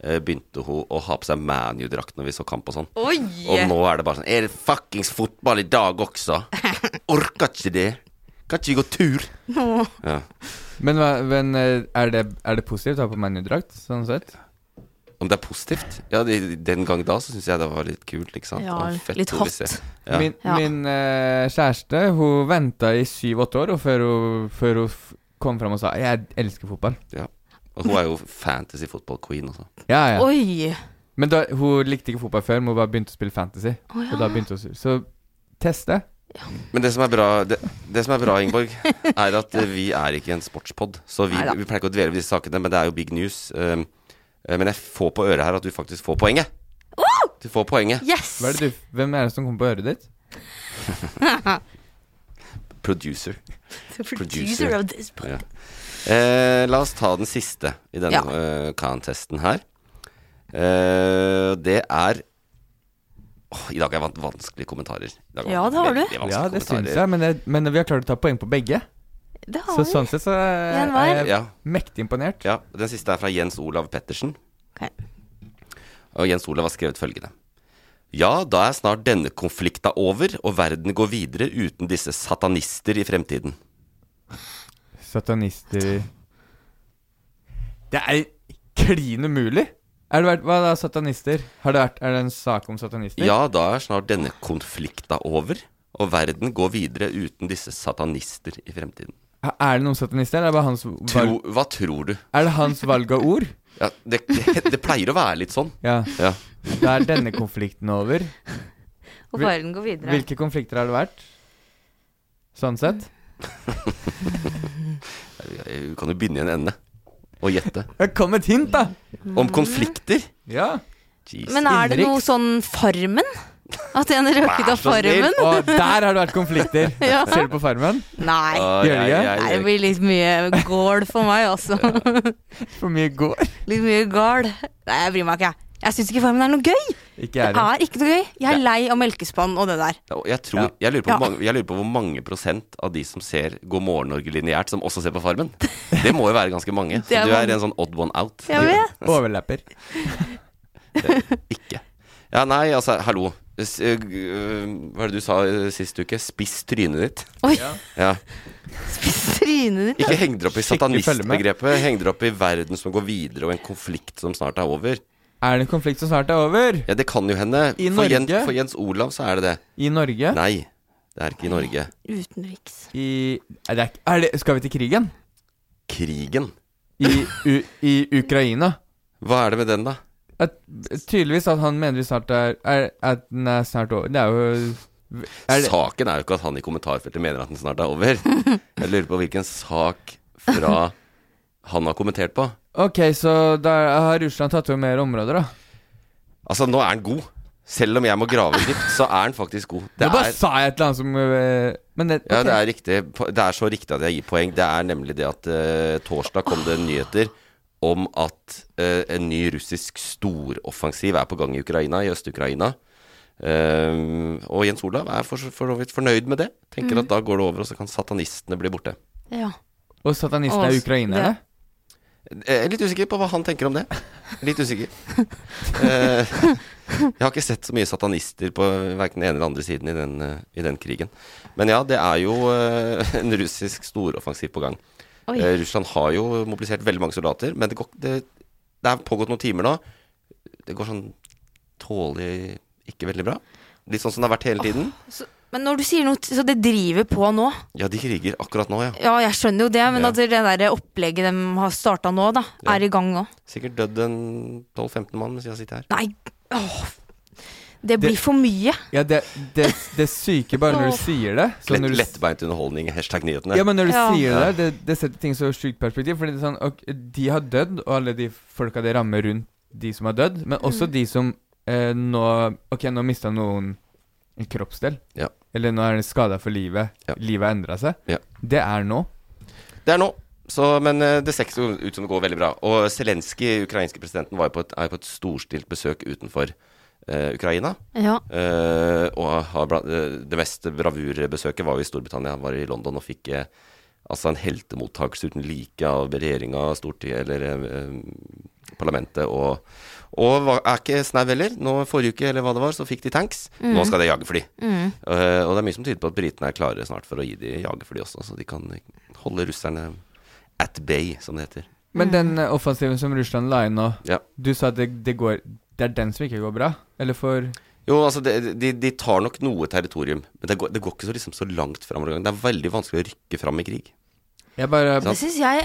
A: eh, begynte hun å ha på seg ManU-drakt når vi så kamp og sånn.
D: Oi!
A: Og nå er det bare sånn Er det fuckings fotball i dag også? *laughs* Orka ikke det. Kan ikke vi gå tur? Ja.
B: Men, men eh, er, det, er det positivt å ha på ManU-drakt, sånn sett?
A: Om det er positivt? Ja, de, den gang da så syns jeg det var litt kult, ikke sant?
D: Ja,
A: fett
D: litt hot.
A: Ja.
B: Min, min uh, kjæreste Hun venta i syv-åtte år før hun, før hun kom fram og sa 'Jeg elsker fotball'.
A: ja. Og hun er jo fantasy football queen også.
B: Ja, ja.
D: Oi!
B: Men da, hun likte ikke fotball før, men hun bare begynte å spille fantasy.
D: Oh, ja.
B: Og da begynte hun Så test det.
A: Men det som er bra, det, det som er bra Ingeborg, er at vi er ikke en sportspod. Så vi, vi pleier ikke å dvele ved disse sakene, men det er jo big news. Um, men jeg får på øret her at du faktisk får poenget. Du får poenget.
D: Yes!
B: Hva er det du, hvem er det som kommer på øret ditt? *laughs*
A: Producer. *laughs* Producer.
D: producer of this
A: Ja. Eh, la oss ta den siste i denne
D: Ja.
A: uh, contesten her. Eh, det er oh, I dag har jeg vant vanskelige kommentarer. I dag er
D: Ja, det har du.
B: Ja, det syns jeg, men, jeg, men vi har klart å ta poeng på begge.
D: Det har
B: Så
D: vi.
B: sånn sett så er jeg
A: Ja.
B: mektig imponert.
A: Ja, Den siste er fra Jens Olav Pettersen.
D: Okay.
A: Og Jens Olav har skrevet følgende. Ja, da er snart denne konflikta over, og verden går videre uten disse satanister i fremtiden.
B: Satanister Det er klin umulig! Er det vært, hva da, satanister? Har det vært, er det en sak om satanister?
A: Ja, da er snart denne konflikta over, og verden går videre uten disse satanister i fremtiden.
B: Er det noen satanister, eller er det bare hans valg,
A: Tro, hva tror du?
B: Er det hans valg av ord?
A: Ja, det, det, det pleier å være litt sånn. *laughs*
B: Ja.
A: Ja.
B: Da er denne konflikten over.
D: Og verden går videre.
B: Hvilke konflikter har det vært? Sånn sett? *laughs*
A: Du kan jo begynne i en ende og gjette.
B: Kom et hint, da!
A: Om konflikter?
B: Ja.
A: Jeez.
D: Men er det noe sånn Farmen? At en røket av
A: Vær så snill.
D: Farmen?
B: Og der har det vært konflikter. *laughs*
D: Ja.
B: Ser du på Farmen?
D: Nei.
A: Åh,
B: Gjør det
A: jeg-
B: ikke?
A: jeg-
D: Nei, det blir litt mye gål for meg, altså. *laughs*
B: For mye gård
D: Litt mye gård Nei, jeg bryr meg ikke, jeg. Jeg syns ikke Farmen er noe gøy.
B: Ikke
D: Det
B: det.
D: er ikke noe gøy. Jeg er lei av melkespann og det der.
A: Jeg, tror,
B: Ja.
A: jeg, lurer på
D: Ja.
A: jeg lurer på hvor mange prosent av de som ser God morgen Norge lineært, som også ser på Farmen. Det må jo være ganske mange. *laughs* Så
D: er
A: du er en sånn odd one out.
D: Jeg vet.
B: Overlapper.
A: Ikke. Ja, nei, altså, hallo. Øh, øh, hva er det du sa øh, sist uke? Spiss trynet ditt.
D: Oi,
A: Ja.
D: trynet ditt.
A: Ikke heng dere opp i satanistbegrepet. Heng dere opp i verden som går videre, og en konflikt som snart er over.
B: Er det en konflikt som snart er over?
A: Ja, det kan jo hende.
B: I
A: For, Jens, for Jens Olav så er det det.
B: I Norge?
A: Nei, det er ikke i Norge.
D: Utenriks.
B: I er det, er det, Skal vi til krigen?
A: Krigen.
B: I, u, I Ukraina?
A: Hva er det med den, da?
B: At, tydeligvis at han mener vi snart er, er At den er snart over. Det er jo er det,
A: Saken er jo ikke at han i kommentarfeltet mener at den snart er over. Jeg lurer på hvilken sak fra han har kommentert på.
B: Ok, så da har Russland tatt over mer områder, da?
A: Altså, nå er han god. Selv om jeg må grave dypt, så er han faktisk god. Det
B: Nå bare
A: er,
B: sa jeg et eller annet som Men det,
A: ja, det er riktig. Det er så riktig at jeg gir poeng. Det er nemlig det at uh, torsdag kom det nyheter om at eh, en ny russisk storoffensiv er på gang i Ukraina, i Øst-Ukraina. Um, og Jens Olav er for for så vidt fornøyd med det. Tenker
D: Mm.
A: at da går det over, og så kan satanistene bli borte.
D: Ja.
B: Og satanistene er
D: ukrainere?
B: ukrainerne?
A: Jeg er litt usikker på hva han tenker om det. Litt usikker. Eh, jeg har ikke sett så mye satanister på verken den ene eller andre siden i den, eh, i den krigen. Men ja, det er jo eh, en russisk storoffensiv på gang. Eh, Russland har jo mobilisert veldig mange soldater, men det, går, det, det er pågått noen timer nå. Det går sånn tålelig ikke veldig bra. Litt sånn som det har vært hele tiden.
D: Så, men når du sier noe, så det driver på nå?
A: Ja, de kriger akkurat nå, ja.
D: Ja, jeg skjønner jo det, men
A: Ja.
D: at det der opplegget de har starta nå, da,
A: Ja.
D: er i gang nå.
A: Sikkert dødd en 12-15 mann mens jeg sitter her.
D: Nei, åh. Det blir for mye.
B: Ja, det, det, det syke bare når du *laughs* sier det. så
A: Lett,
B: du
A: lettbeint underholdning, hashtag nyhetene.
B: Ja, men når du
D: Ja.
B: sier det, det, det setter ting så sjukt perspektiv. Fordi det er sånn, ok, De har dødd, og alle de folka det rammer rundt de som har dødd. Men også
D: Mm.
B: de som eh, nå Ok, nå mista noen en kroppsdel.
A: Ja.
B: Eller nå er den skada for livet.
A: Ja.
B: Livet har endra seg.
A: Ja.
B: Det er nå.
A: Det er nå. Så, men eh, det ser ikke ut som det går veldig bra. Og Zelenskyj, ukrainske presidenten, var jo på et, er på et storstilt besøk utenfor eh, Ukraina.
D: Ja.
A: Eh, og har blant, eh, det mest bravurbesøket var jo i Storbritannia. Var i London og fikk eh, altså en heltemottakelse uten like av regjeringa, Stortinget eller eh, parlamentet. Og, og er ikke snau heller. Nå Forrige uke eller hva det var, så fikk de tanks.
D: Mm.
A: Nå skal de jagerfly.
D: Mm.
A: Eh, og det er mye som tyder på at britene er klare snart for å gi de jagerfly også, så de kan holde russerne at bay, som det heter.
B: Men den eh, offensiven som Russland la inn nå,
A: Ja.
B: du sa at det, det går Det er den som ikke går bra? Eller for
A: Jo, altså, de, de, de tar nok noe territorium, men det går, det går ikke så, liksom, så langt framover. Det er veldig vanskelig å rykke fram i krig.
B: Jeg bare
D: Det syns jeg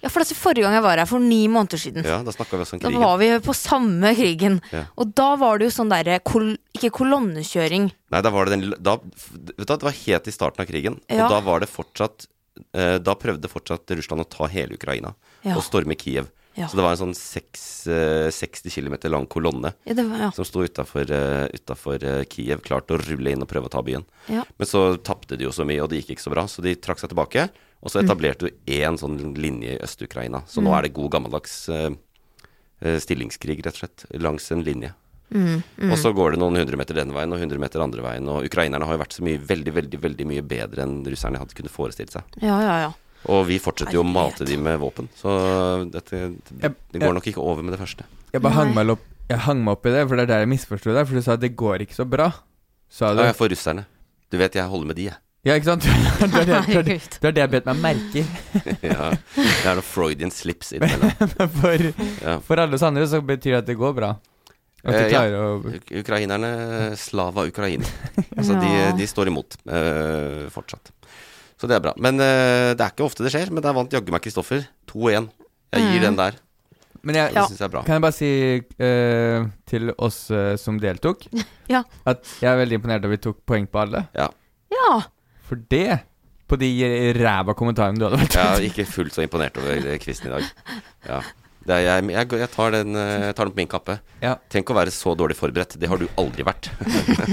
D: Ja, for altså, Forrige gang jeg var her, for ni måneder siden,
A: Ja, da snakka vi også om
D: da
A: krigen.
D: var vi på samme krigen.
A: Ja.
D: Og da var det jo sånn derre kol Ikke kolonnekjøring.
A: Nei, da var det den da, vet du, hva, Det var helt i starten av krigen,
D: Ja.
A: og da var det fortsatt eh, Da prøvde fortsatt Russland å ta hele Ukraina
D: Ja.
A: og storme Kiev.
D: Ja.
A: Så det var en sånn seks, eh, 60 km lang kolonne
D: Ja, det var, ja.
A: som sto utafor uh, Kiev, klar til å rulle inn og prøve å ta byen.
D: Ja.
A: Men så tapte de jo så mye, og det gikk ikke så bra, så de trakk seg tilbake. Og så etablerte du én sånn linje i Øst-Ukraina. Så nå
D: Mm.
A: er det god gammeldags eh, eh, stillingskrig, rett og slett, langs en linje.
D: Mm, mm.
A: Og så går det noen hundre meter den veien og hundre meter andre veien. Og ukrainerne har jo vært så mye, veldig, veldig veldig mye bedre enn russerne hadde kunnet forestilt seg.
D: Ja, ja, ja.
A: Og vi fortsetter jo å mate de med våpen. Så dette, det går nok ikke over med det første.
B: Jeg bare hang meg, opp, jeg hang meg opp i det, for det er der jeg misforsto deg. For du sa at det går ikke så bra. Sa du?
A: Ja, for russerne. Du vet jeg holder med de, jeg.
B: Ja, ikke sant? *laughs* Det er det, det, er det, det, er det jeg bet meg merke i. *laughs*
A: ja, det er noe Freudian slips innimellom. *laughs*
B: For,
A: Ja.
B: for alle oss andre så betyr det at det går bra. At
A: Eh, ja.
B: å
A: Ukrainerne slava Ukraina. Altså, de,
D: Ja.
A: de står imot eh, fortsatt. Så det er bra. Men uh, det er ikke ofte det skjer. Men der vant jaggu meg Kristoffer. 2-1. Jeg gir
D: Mm.
A: den der.
B: Men jeg,
A: Det syns jeg er bra.
B: kan jeg bare si uh, til oss uh, som deltok, *laughs*
D: Ja.
B: at jeg er veldig imponert over at vi tok poeng på alle.
A: Ja.
D: ja.
B: For det, på de ræva kommentarene du hadde vært
A: Jeg er ikke fullt så imponert over *laughs* quizen i dag. Ja. Er, jeg, jeg, jeg, tar den, eh, jeg tar den på min kappe.
B: Ja.
A: Tenk å være så dårlig forberedt. Det har du aldri vært.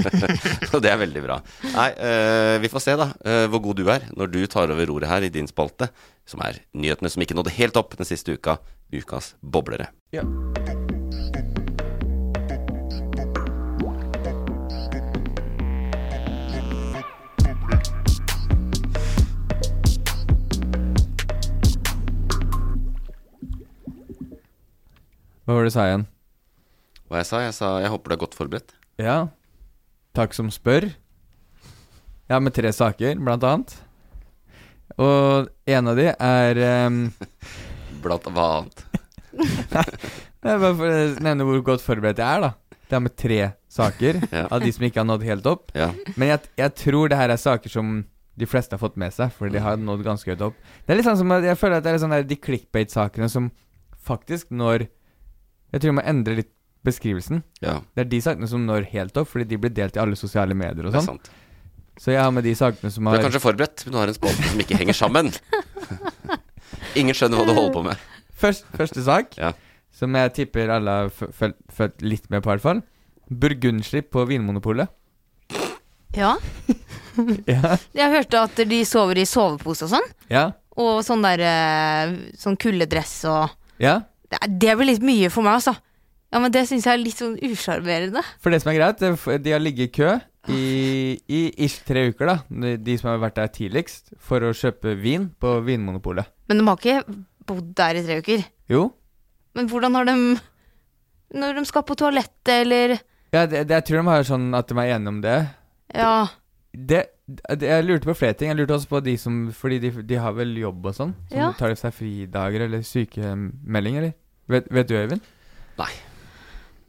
A: *laughs* Og det er veldig bra. Nei, uh, vi får se, da, uh, hvor god du er når du tar over roret her i din spalte, som er nyhetene som ikke nådde helt opp den siste uka. Ukas boblere.
B: Ja. Hva var det du sa igjen?
A: Hva jeg sa? Jeg sa jeg håper du er godt forberedt.
B: Ja. Takk som spør. Har med tre saker, blant annet. Og en av de er um... *laughs*
A: Blant hva annet. *laughs*
B: Det er bare for å nevne hvor godt forberedt jeg er, da. Det er med tre saker *laughs*
A: Ja.
B: av de som ikke har nådd helt opp.
A: Ja.
B: Men jeg, jeg tror det her er saker som de fleste har fått med seg, fordi de har nådd ganske høyt opp. Det er litt sånn som at Jeg føler at det er sånn der, de clickbait-sakene som faktisk når Jeg tror jeg må endre litt beskrivelsen.
A: ja.
B: Det er de sakene som når helt opp, fordi de blir delt i alle sosiale medier og
A: Det er
B: sånn.
A: sant.
B: Så jeg har med de sakene som
A: Du
B: har
A: er kanskje forberedt, men du har en spalte som ikke henger sammen. *laughs* Ingen skjønner hva du holder på med.
B: Først, Første sak,
A: Ja.
B: som jeg tipper alle har fø- følt følt litt med på, i hvert fall. Burgundslipp på Vinmonopolet.
D: ja. *laughs*
B: Ja.
D: Jeg hørte at de sover i sovepose og sånn.
B: ja.
D: Og sånn der eh, Sånn kuldedress og
B: Ja.
D: Det, det blir litt mye for meg, altså. Ja, men det syns jeg er litt sånn usjarmerende.
B: For det som er greit, de har ligget i kø i, i ish tre uker, da. De- som har vært der tidligst, for å kjøpe vin på Vinmonopolet.
D: Men de har ikke bodd der i tre uker.
B: Jo.
D: Men hvordan har de Når de skal på toalettet, eller
B: Ja, det, det, jeg tror de har sånn at de er enige om det.
D: Ja.
B: det Jeg lurte på flere ting. Jeg lurte også på de som Fordi de, de har vel jobb og sånn. Som
D: Ja.
B: tar seg fridager eller sykemelding, eller? Vet, vet du, Øyvind? Nei.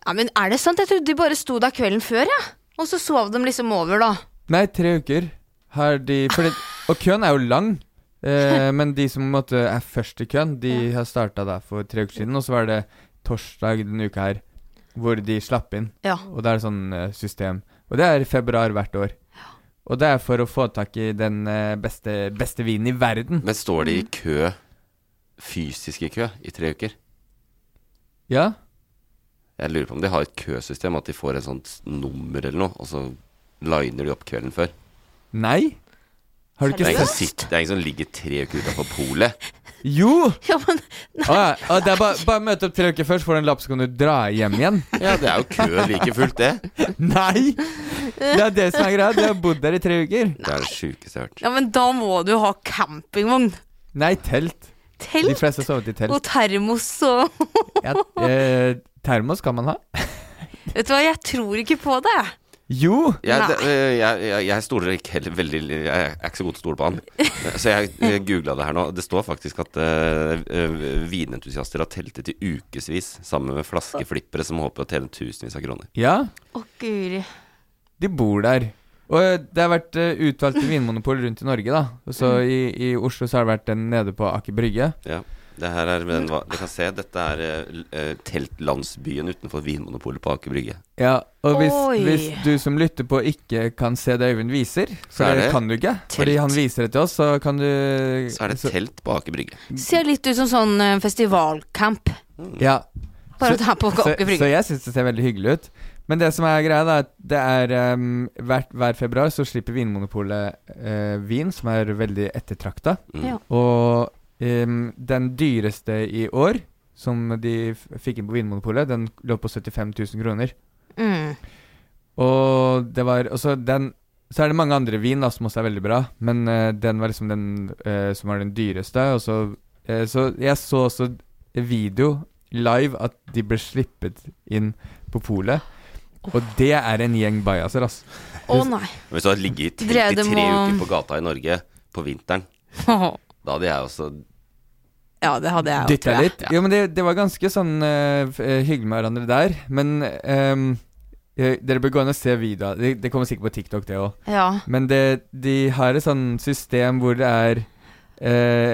D: ja, Men er det sant? Jeg trodde de bare sto der kvelden før, ja. Og så sov de liksom over, da.
B: Nei, tre uker har de fordi, Og køen er jo lang. Eh, *laughs* men de som måtte, er først i køen, de har starta der for tre uker siden. Og så var det torsdag denne uka her hvor de slapp inn.
D: Ja.
B: Og det er sånn eh, system. Og det er februar hvert år. Og det er for å få tak i den eh, beste, beste vinen i verden.
A: Men står de i kø, fysisk i kø, i tre uker?
B: Ja.
A: Jeg lurer på om de har et køsystem, at de får et sånt nummer eller noe, og så liner de opp kvelden før.
B: Nei? Har du ikke sett
A: det er ingen som ligger tre uker utenfor polet.
B: Jo!
D: Ja, men
B: Å ja. ah, det er bare, bare møte opp tre uker først, får du en lapp, så kan du dra hjem igjen.
A: Ja, det er jo kø like fullt, det.
B: Nei! Det er det som er greia. Du har bodd der i tre uker.
A: Det er det sjukeste jeg har hørt.
D: Ja, men da må du ha campingvogn.
B: Nei, telt.
D: Telt?
B: De fleste har sovet i telt.
D: Og termos og
B: Ja, eh, termos kan man ha.
D: Vet du hva, jeg tror ikke på det.
B: Jo!
A: Jeg, det, øh, jeg, jeg, jeg stoler ikke heller veldig Jeg er ikke så god til å stole på han. Så jeg uh, googla det her nå. Det står faktisk at øh, vinentusiaster har teltet i ukevis sammen med flaskeflippere som håper å tjene tusenvis av kroner.
B: Ja,
D: Å, guri.
B: de bor der. Og eh, det har vært eh, utvalgte vinmonopol rundt i Norge, da. Så
D: Mm.
B: i, i Oslo så har det vært den nede på Aker Brygge.
A: Ja. Det her er den, Dere kan se, dette er øh, teltlandsbyen utenfor Vinmonopolet på Aker Brygge.
B: Ja, og hvis, hvis du som lytter på ikke kan se det Øyvind viser,
A: Så er
B: det
A: det
B: kan du ikke, fordi han viser det til oss, så kan du
A: Så er det et telt på Aker Brygge.
D: Ser litt ut som sånn uh, festivalcamp.
B: Ja.
D: Bare
B: Så-
D: på
B: så,
D: Aker Brygge.
B: så jeg syns det ser veldig hyggelig ut. Men det som er greia, da, det er um, hvert, hver februar så slipper Vinmonopolet uh, vin som er veldig ettertrakta.
A: Mm.
D: Ja.
B: Og ehm, den dyreste i år, som de fikk inn på Vinmonopolet, den lå på 75 000 kroner.
D: Mm.
B: Og det var også den Så er det mange andre vin da som også er veldig bra, men uh, den var liksom den uh, som var den dyreste. Og så, uh, så jeg så også video live at de ble slippet inn på polet. Og det er en gjeng bajaser, altså.
D: Å nei.
A: Hvis du har ligget i telt
D: Drev
A: i
D: dem
A: tre
D: og-
A: uker på gata i Norge på vinteren, *laughs* da hadde jeg også
D: Ja, det hadde jeg òg,
B: Dytta litt. Ja. Jo, men det, det var ganske sånn uh, hyggelig med hverandre der. Men ehm, eh, dere bør gå inn og se videoer. Det, det kommer sikkert på TikTok, det òg.
D: Ja.
B: Men det, de har et sånn system hvor det er Uh,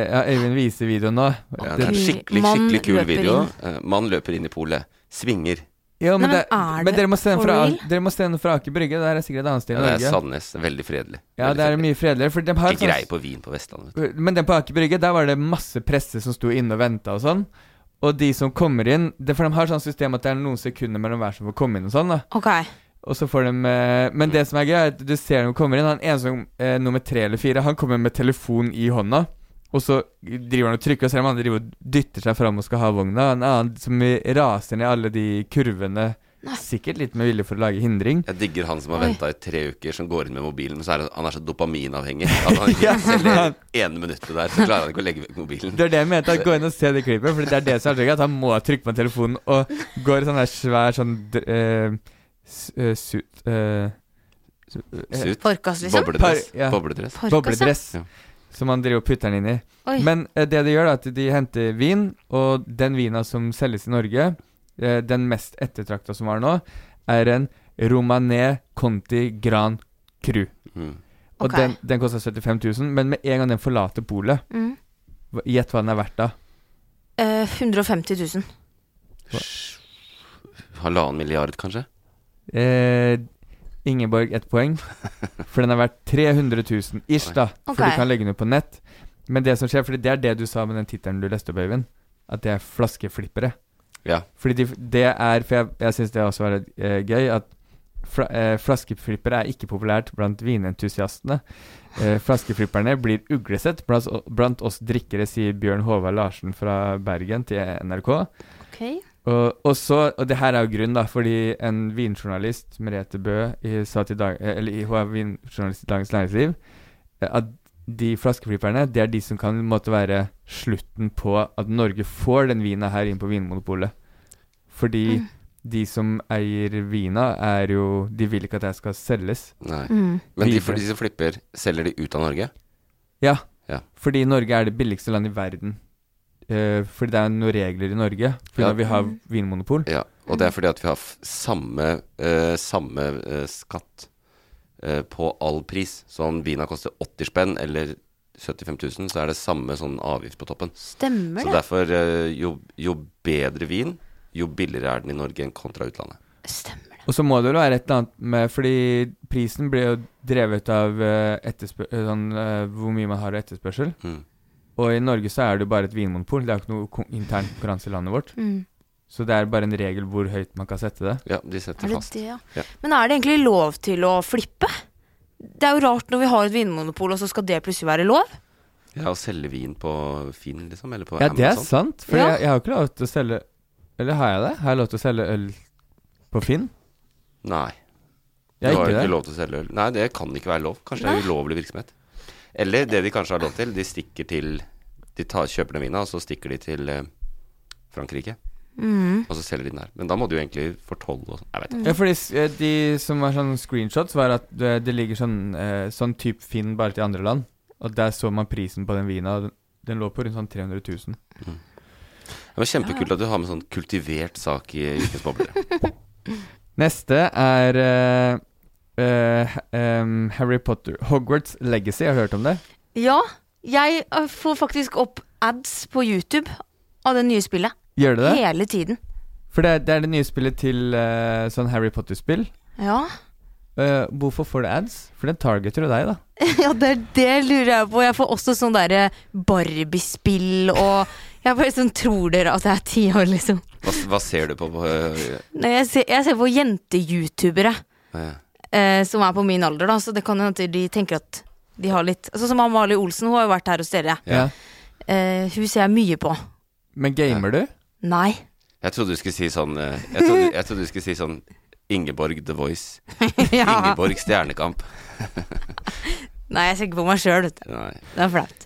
B: Ja, Øyvind viser videoen nå.
A: ja, Det er en skikkelig, skikkelig kul video.
D: inn.
A: Mann løper inn i polet. Svinger.
B: Ja, men,
D: Nei, men
B: det,
D: er
B: men
D: det
B: dere må
D: for
B: fra, dere må se den fra Aker Brygge. Det er sikkert et annet sted i
A: Ja, det er Sandnes. Veldig fredelig.
B: Ja,
A: Veldig
B: det er
A: fredelig.
B: mye fredeligere. For de har
A: Ikke
B: sånn-
A: greie på vin på Vestlandet.
B: Men den på Aker Brygge, der var det masse presse som sto inne og venta og sånn. Og de som kommer inn det, For de har sånn system at det er noen sekunder mellom hver som får komme inn og sånn. da
D: Ok.
B: Og så får de eh, Men det som er gøy, er at du ser dem kommer inn. Han ene som eh, nummer tre eller fire, han kommer med telefon i hånda. Og så driver han og trykker, og ser om han driver og dytter seg fram og skal ha vogna. En annen som raser ned alle de kurvene. Sikkert litt med vilje for å lage hindring.
A: Jeg digger han som har venta i tre uker, som går inn med mobilen. Så er han, han er så dopaminavhengig at han *laughs* ikke det ene minuttet der. Så klarer han ikke å legge vekk mobilen.
B: Det er det jeg mente. at Gå inn og se det klippet. For det er det som er så gøy. At han må trykke på telefonen og går i sånn der svær sånn eh, eh, suit eh, eh,
A: Suit.
D: Forkast, liksom?
A: Bobledress.
B: Par- ja.
A: Bobledress.
D: Forkast, ja.
B: Bobledress.
A: Ja.
B: Som man driver og putter den inn i.
D: Oi.
B: Men eh, det de gjør, er at de henter vin, og den vina som selges i Norge, eh, den mest ettertrakta som var nå, er en Romané Conti Gran Cru.
A: Mm.
B: Og
D: okay.
B: den, den koster 75 000, men med en gang den forlater polet,
D: Mm.
B: gjett hva den er verdt da?
D: Eh, 150 000.
A: Halvannen milliard, kanskje?
B: Eh, Ingeborg ett poeng. For den er verdt 300 000 ish, da. For
D: okay.
B: du kan legge den ut på nett. Men det som skjer, for det er det du sa med den tittelen du leste opp, Øyvind, at det er flaskeflippere.
A: Ja.
B: Fordi de, det er For jeg, jeg syns det også var eh, gøy at fla, eh, flaskeflippere er ikke populært blant vinentusiastene. Eh, flaskeflipperne blir uglesett blant, blant oss drikkere, sier Bjørn Håvard Larsen fra Bergen til NRK.
D: Ok.
B: Og, og, så, og det her er jo grunnen, da, fordi en vinjournalist, Merete Bø, i, sa til dag, eh, eller hun er vinjournalist i Dagens Næringsliv, eh, at de flaskeflipperne, det er de som kan måtte være slutten på at Norge får den vina her inn på Vinmonopolet. Fordi
D: Mm.
B: de som eier vina, er jo De vil ikke at det skal selges.
A: Nei.
D: Mm.
A: Men de,
B: for
A: de som flipper, selger de ut av Norge?
B: Ja.
A: Ja.
B: Fordi Norge er det billigste landet i verden. Eh, fordi det er noen regler i Norge. Fordi
A: Ja.
B: vi har vinmonopol.
A: Ja, og det er fordi at vi har f samme, eh, samme eh, skatt eh, på all pris. Så om vina koster 80 spenn eller 75 000, så er det samme sånn avgift på toppen.
D: Stemmer det.
A: Så derfor, eh, jo, jo bedre vin, jo billigere er den i Norge enn kontra utlandet. Stemmer det.
B: Og så må det vel være et eller annet med Fordi prisen blir jo drevet av eh, sånn, hvor mye man har av etterspørsel.
A: Mm.
B: Og i Norge så er det jo bare et vinmonopol. Det er jo ikke noe intern konkurranse i landet vårt.
D: Mm.
B: Så det er bare en regel hvor høyt man kan sette det.
A: Ja, de setter
D: Er det
A: fast.
D: det, ja?
A: Ja.
D: Men er det egentlig lov til å flippe? Det er jo rart når vi har et vinmonopol, og så skal det plutselig være lov.
A: Ja, å selge vin på Finn, liksom, eller på
B: Ja, det er sant. For
D: Ja.
B: jeg, jeg har ikke lov til å selge Eller har jeg det? Har jeg lov til å selge øl på Finn?
A: Nei.
B: Jeg
A: Du
B: har
A: jo
B: ikke
A: ikke
B: det.
A: lov til å selge øl. Nei, det kan ikke være lov. Kanskje det
D: Nei.
A: er ulovlig virksomhet. Eller det de kanskje har lov til, de stikker til De tar, kjøper den vina, og så stikker de til eh, Frankrike.
D: Mm.
A: Og så selger de den her. Men da må du jo egentlig fortolle og sånn. Jeg vet ikke.
B: Ja, fordi eh, de som var sånn screenshots, var at det, det ligger sånn eh, Sånn type Finn bare til andre land. Og der så man prisen på den vina. og Den, den lå på rundt sånn 300 000.
A: Det var kjempekult at du har med sånn kultivert sak i Ukens boble. *laughs*
B: Neste er eh, eh, em, Harry Potter Hogwarts Legacy. jeg Har hørt om det?
D: Ja, jeg eh, får faktisk opp ads på YouTube av det nye spillet.
B: Gjør det det?
D: Hele tiden.
B: For det, det er det nye spillet til uh, sånn Harry Potter-spill.
D: Ja.
B: Uh, hvorfor får du ads? For den targeter jo deg, da. *laughs*
D: ja, det, er det lurer jeg på. Jeg får også sånn derre Barbie-spill og Jeg bare sånn Tror dere at jeg er ti år, liksom?
A: Hva, hva ser du på på uh,
D: Nei, jeg ser, jeg ser på jente-youtubere
A: øh,
D: eh, som er på min alder, da, så det kan hende de tenker at de har litt Sånn som Amalie Olsen, hun har jo vært her hos dere.
B: Ja.
D: Eh, hun ser jeg mye på.
B: Men gamer du?
D: Nei.
A: Jeg trodde du skulle si sånn øh, jeg, trodde, jeg trodde du skulle si sånn Ingeborg The Voice. *laughs*
D: Ja.
A: Ingeborg Stjernekamp. *laughs*
D: Nei, jeg ser ikke på meg sjøl, vet du. Det er flaut.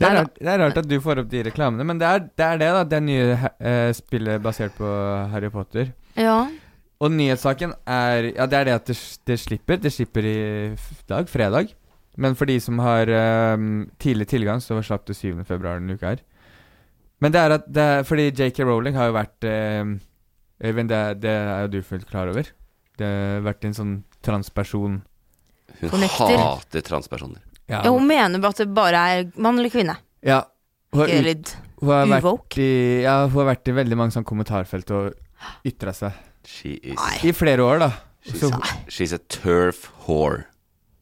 B: Det er, rart, det er rart at du får opp de reklamene, men det er det, er det da. Det nye uh, spillet basert på Harry Potter.
D: Ja.
B: Og nyhetssaken er Ja, det er det at det, det slipper. Det slipper i dag, fredag. Men for de som har um, tidlig tilgang, så slapp det 7. februar denne uka her. Men det er at det er, Fordi JK Rowling har jo vært um, Øyvind, det, det er jo du fullt klar over. Det har vært en sånn transperson
A: Hun
D: Fornekter.
A: hater transpersoner.
B: Ja,
D: Ja, hun mener bare at det bare er mann eller kvinne.
B: ja hun, har ut, hun, har vært i, ja, hun har vært i veldig mange sånn kommentarfelt og ytra seg.
A: She is
B: I flere år, da.
A: she's,
B: Så,
A: she's a turf whore.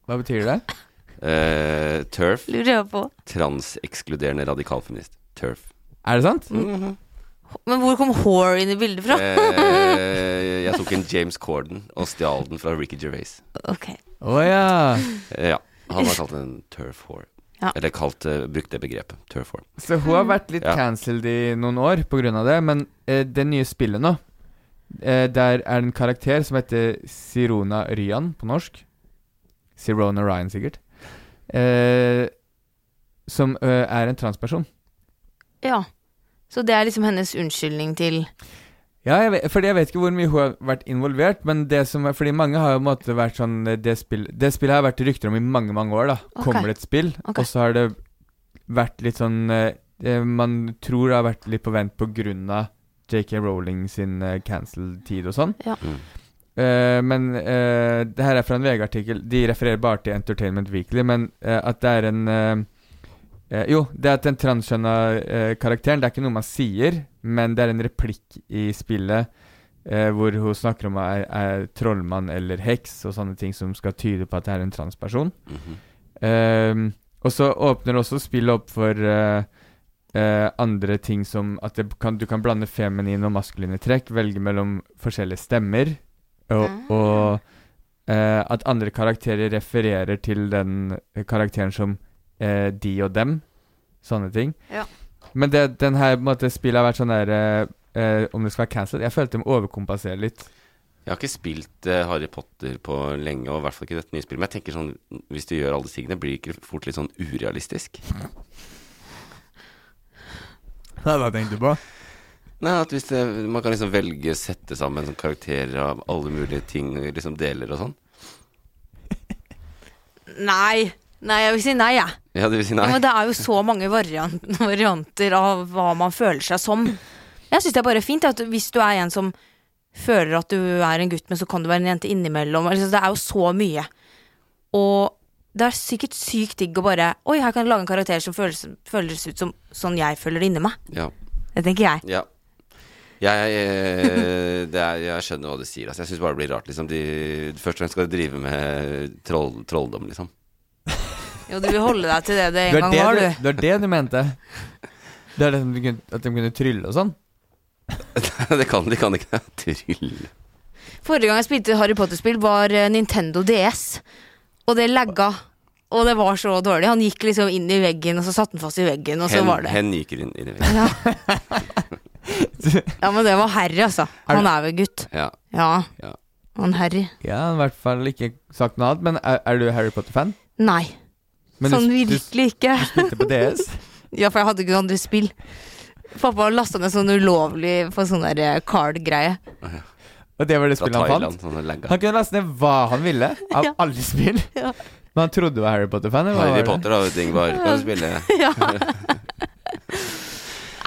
B: hva betyr det?
A: Eh, turf.
D: Lurer jeg på.
A: Transekskluderende radikalfeminist. Turf.
B: Er det sant?
A: Mhm.
D: Men hvor kom whore inn i bildet fra?
A: Eh, jeg tok en James Corden og stjal den fra Ricky Gervais.
D: ok.
B: Å ja.
A: Eh, ja, han har kalt den en turf whore.
D: Ja.
A: Eller kalt, eh, brukt det begrepet. Turf whore.
B: Så hun har vært litt
A: Ja.
B: cancelled i noen år på grunn av det, men eh, det nye spillet nå eh, Der er det en karakter som heter Sirona Ryan på norsk. Sirona Ryan, sikkert. Eh, som ø, er en transperson.
D: Ja. Så det er liksom hennes unnskyldning til
B: Ja, jeg vet, fordi jeg vet ikke hvor mye hun har vært involvert, men det som er Fordi mange har jo på vært sånn eh, Det, spill, det spillet har vært rykter om i mange, mange år, da.
D: Okay.
B: Kommer det et spill,
D: okay.
B: og så har det vært litt sånn eh, eh, Man tror det har vært litt på vent på grunn av JK Rowling sin uh, cancel-tid og sånn.
D: Ja.
A: Mm.
B: Uh, men uh, det her er fra en VG-artikkel. De refererer bare til Entertainment Weekly, men at det er en Jo, det at den transkjønna eh, karakteren, det er ikke noe man sier, men det er en replikk i spillet eh, hvor hun snakker om er, er trollmann eller heks og sånne ting som skal tyde på at det er en transperson.
A: Mhm.
B: Ehm, og så åpner også spillet opp for eh, andre ting som at det kan, du kan blande feminine og maskuline trekk, velge mellom forskjellige stemmer, og,
D: Ah.
B: og eh, at andre karakterer refererer til den karakteren som eh, de og dem. Sånne ting.
D: Ja.
B: Men det, den her måte, spillet har vært sånn der Om det skal være cancelled Jeg følte de overkompenserer litt.
A: Jeg har ikke spilt eh, Harry Potter på lenge, og i hvert fall ikke dette nye spillet. Men jeg tenker sånn, hvis du gjør alle disse tingene, blir det ikke fort litt sånn urealistisk? *laughs*
B: Hva tenkte du på?
A: Nei, at hvis det, man kan liksom velge sette sammen sånn karakterer av alle mulige ting, liksom deler og sånn.
D: Nei. Nei, jeg vil si nei, jeg.
A: Ja, du vil si nei.
D: Ja, men det er jo så mange variant *laughs* varianter av hva man føler seg som. Jeg syns det er bare fint at hvis du er en som føler at du er en gutt, men så kan du være en jente innimellom. Altså, det er jo så mye. Og det er sikkert sykt digg å bare Oi, her kan jeg lage en karakter som føles, føles ut som sånn jeg føler det inni meg.
A: Ja.
D: Det tenker jeg.
A: Ja. Jeg, jeg, det er, jeg skjønner hva du sier. Altså. Jeg syns bare det blir rart. Liksom. De, først og fremst skal de drive med troll, trolldom, liksom.
D: Jo, du vil holde deg til det det en gang
B: det,
D: var,
B: du,
D: du.
B: det var det du mente? Det er det som de kunne, at de kunne trylle og sånn? *laughs*
A: det kan de kan ikke *laughs* trylle.
D: Forrige gang jeg spilte Harry Potter-spill, var eh, Nintendo DS. Og det lagga. Og det var så dårlig. Han gikk liksom inn i veggen, og så satt han fast i veggen, og så
A: Hen,
D: var det
A: hen gikk inn i veggen.
D: Ja, *laughs* ja. men det var Harry, altså. Han er vel gutt.
A: Ja.
D: Ja.
A: Ja.
D: Han Harry.
B: Ja, i hvert fall ikke sagt noe annet. Men er, er du Harry Potter-fan?
D: Nei.
B: Men
D: sånn
B: du-
D: virkelig ikke.
B: Du spilte på DS? *laughs*
D: ja, for jeg hadde ikke noe andre spill. Pappa lasta ned sånn ulovlig på sånn der eh, card-greie.
B: Og det var det spillet han fant?
A: sånne.
B: Han kunne laste ned hva han ville, av *laughs*
D: Ja.
B: alle spill. *laughs*
D: Ja.
B: Men han trodde du var Harry Potter-fan?
A: Harry? Potter da, vet du, Ingvar. Kan du *laughs* spille?
D: Ja.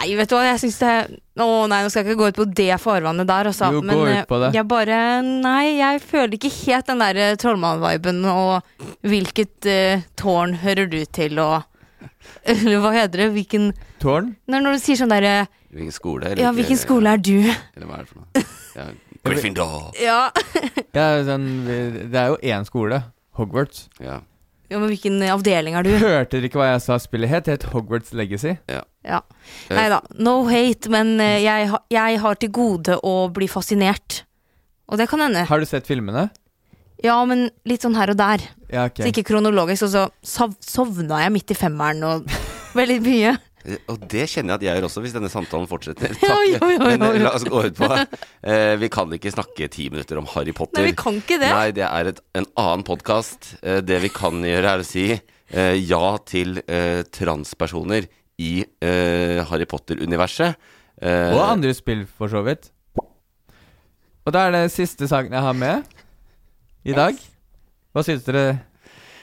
D: Nei, vet du hva, jeg syns det Å nei, nå skal jeg ikke gå ut på det farvannet der, altså.
B: Jo, gå ut
D: eh,
B: på det.
D: jeg bare Nei, jeg føler ikke helt den der eh, trollmann-viben og hvilket uh, tårn hører du til, og Eller hva heter det? Hvilken
B: Tårn?
D: Når, når du sier sånn derre
A: Hvilken skole? eller
D: Ja, hvilken skole er du?
A: Eller hva er det for noe? Ja, Gryffindor.
D: Ja. *laughs*
B: Ja, sånn, det er jo én skole. Hogwarts.
A: Ja.
D: ja, men hvilken avdeling er du?
B: Hørte dere ikke hva jeg sa spillet het? Det het Hogwarts Legacy.
A: Ja.
D: Ja. Nei da, no hate, men eh, jeg, ha- jeg har til gode å bli fascinert. Og det kan hende.
B: Har du sett filmene?
D: Ja, men litt sånn her og der.
B: Ja, okay.
D: Så ikke kronologisk, og så sov sovna jeg midt i femmeren og *laughs* veldig mye.
A: Og det kjenner jeg at jeg gjør også, hvis denne samtalen fortsetter.
D: Ja, *laughs*
A: Takk. Men eh, la oss gå ut på eh, Vi kan ikke snakke ti minutter om Harry Potter.
D: Nei, vi kan ikke det.
A: Nei, det er et, en annen podkast. Eh, det vi kan gjøre, er å si eh, ja til eh, transpersoner i eh, Harry Potter-universet. Eh,
B: Og andre spill, for så vidt. Og da er det siste saken jeg har med i dag. Hva syns dere?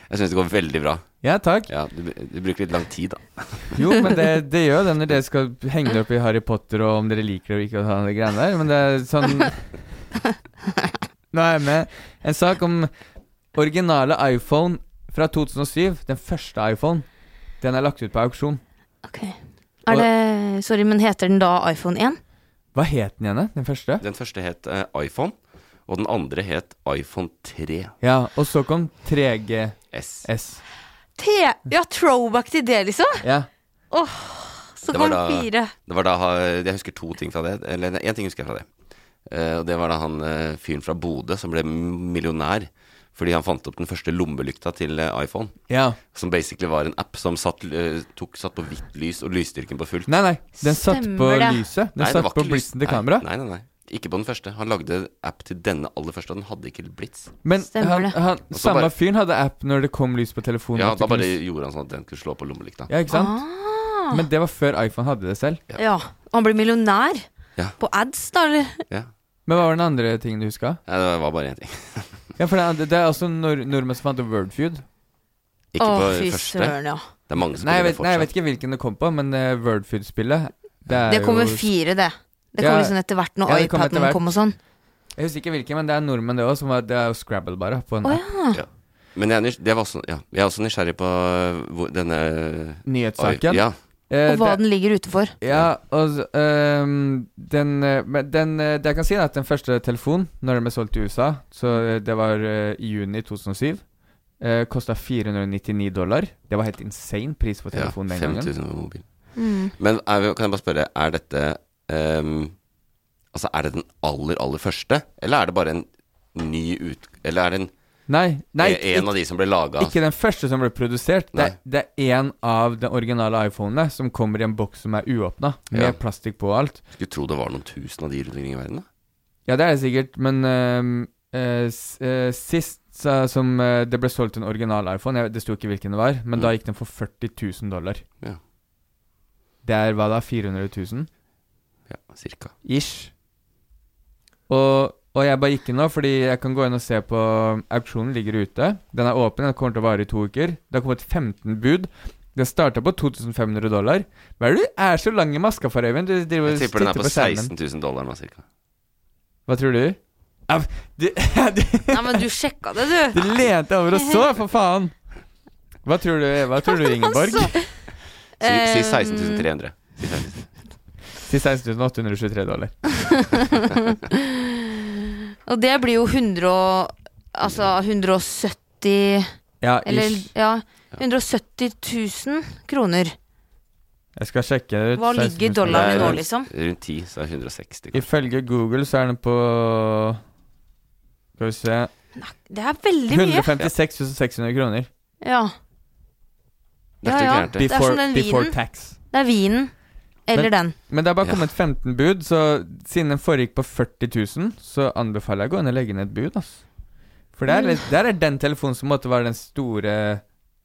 A: Jeg syns det går veldig bra.
B: Ja, takk.
A: Ja, du, du bruker litt lang tid, da.
B: Jo, men det, *laughs* det gjør det når dere skal henge dere opp i Harry Potter, og om dere liker det og ikke, og sånne greiene der. Men det er sånn *laughs* Nå er jeg med en sak om originale iPhone fra 2007. Den første iPhone. Den er lagt ut på auksjon. Ok.
D: Er det Sorry, men heter den da iPhone 1?
B: Hva het den igjen? Den første?
A: Den første het uh, iPhone, og den andre het iPhone 3.
B: Ja, og så kom 3GS.
A: S.
D: T ja, throwback til det, liksom?
B: Ja.
D: Åh, så
A: Det
D: kom
A: da-
D: fire.
A: Det var da Jeg husker to ting fra det. Eller én ting husker jeg fra det. Eh, og det var da han eh, fyren fra Bodø som ble millionær fordi han fant opp den første lommelykta til eh, iPhone.
B: Ja.
A: Som basically var en app som satt, eh, tok, satt på hvitt lys og lysstyrken på fullt.
B: Nei, nei. Den satt på
D: det.
B: lyset. Den
A: Nei,
B: satt på blitzen til kameraet.
A: Nei, nei, nei. Ikke på den første. Han lagde app til denne aller første, og den hadde ikke Blitz.
B: Men
D: Stemmer
B: han,
D: det.
B: han, samme
A: bare-
B: fyren hadde app når det kom lys på telefonen.
A: Ja,
B: at du
A: da bare
B: kunne s-
A: gjorde han sånn at den kunne slå på lommelykta.
B: Ja, ikke sant?
D: Ah.
B: Men det var før iPhone hadde det selv.
D: Ja. Og han ble millionær?
A: Ja.
D: På ads, da, eller?
A: Ja.
B: Men hva var den andre tingen du huska?
A: Ja, det var bare én ting. *laughs*
B: Ja, for det, det er også nor nordmenn som fant opp Wordfeud.
A: Ikke
D: Å,
A: på
D: fy
A: første.
D: søren, ja.
A: Det er mange som
B: Nei, jeg
A: spiller
B: vet,
A: det
B: nei, jeg vet ikke hvilken det kom på, men uh, Wordfeud-spillet Det er
D: Det kommer
B: jo
D: fire, det. Det kom
B: Ja.
D: liksom etter hvert når
B: Ja,
D: iPaden
B: kom
D: kom og sånn.
B: Jeg husker ikke hvilken, men det er nordmenn, det òg. Det er jo Scrabble, bare. På en oh,
D: ja.
A: Ja. Men jeg er, det var også, ja. jeg er også nysgjerrig på øh, hvor, denne
B: Nyhetssaken.
A: Ja.
B: Eh,
D: Og hva
B: det-
D: den ligger ute for.
B: Ja, og ehm, den, eh, den eh, Det jeg kan si, er at den første telefonen, når den ble solgt i USA, så eh, det var eh, i juni 2007, eh, kosta 499 dollar. Det var helt insane pris for
A: ja
B: den gangen.
A: 5000 på mobil.
D: Mm.
A: Men er, vi- kan jeg bare spørre, er dette ehm, Altså, er det den aller, aller første? Eller er det bare en ny ut... Eller er det en,
B: Nei, nei
A: en en av de som ble laga
B: Ikke den første som ble produsert. Det, det er en av de originale iPhonene som kommer i en boks som er uåpna, med
A: Ja.
B: plastikk på og alt.
A: Skulle tro det var noen tusen av de rundt omkring i verden. da
B: Ja, det er det sikkert, men uh, uh, sist så, som eh, det ble solgt en original iPhone, jeg, det sto ikke hvilken det var, men
A: Mm.
B: da gikk den for 40 000 dollar.
A: Ja.
B: Det er hva da? 400 000?
A: Ja, cirka.
B: Ish. Og, og jeg bare gikk inn nå, fordi jeg kan gå inn og se på Auksjonen ligger ute. Den er åpen, den kommer til å vare i to uker. Det har kommet 15 bud. Det starta på 2500 dollar. Hva er det du er så lang i maska for, Øyvind? Du driver og
A: Jeg tipper den er på
B: på
A: 16 000 dollar nå, cirka.
B: Hva tror du? Ja, du, *laughs* du,
D: Nei, men du sjekka det, du. *laughs*
B: du lente over og så, for faen! Hva tror du, hva tror du *laughs* Ingeborg?
A: Si, si
D: eh,
A: 16 300. Si 16 000.
B: Si 16 823 dollar. *laughs*
D: Og det blir jo 100 og Altså 170
B: Ja,
D: Eller ja 170 000 kroner.
B: Jeg skal sjekke det ut.
D: Hva ligger dollaren nå, liksom?
A: Rundt 10, så er det 160.
B: Ifølge Google så er den på Skal vi se
D: Det er veldig mye.
B: 156 600 kroner.
D: Ja.
A: Det
D: Ja, ja.
A: Before, det.
D: Det er som den vinen. Det er vinen. Eller den.
B: Men det har bare
A: Ja.
B: kommet 15 bud, så siden den foregikk på 40 000, så anbefaler jeg å gå inn og legge inn et bud, Altså. For der, er,
D: Mm.
B: der er den telefonen som måtte være den store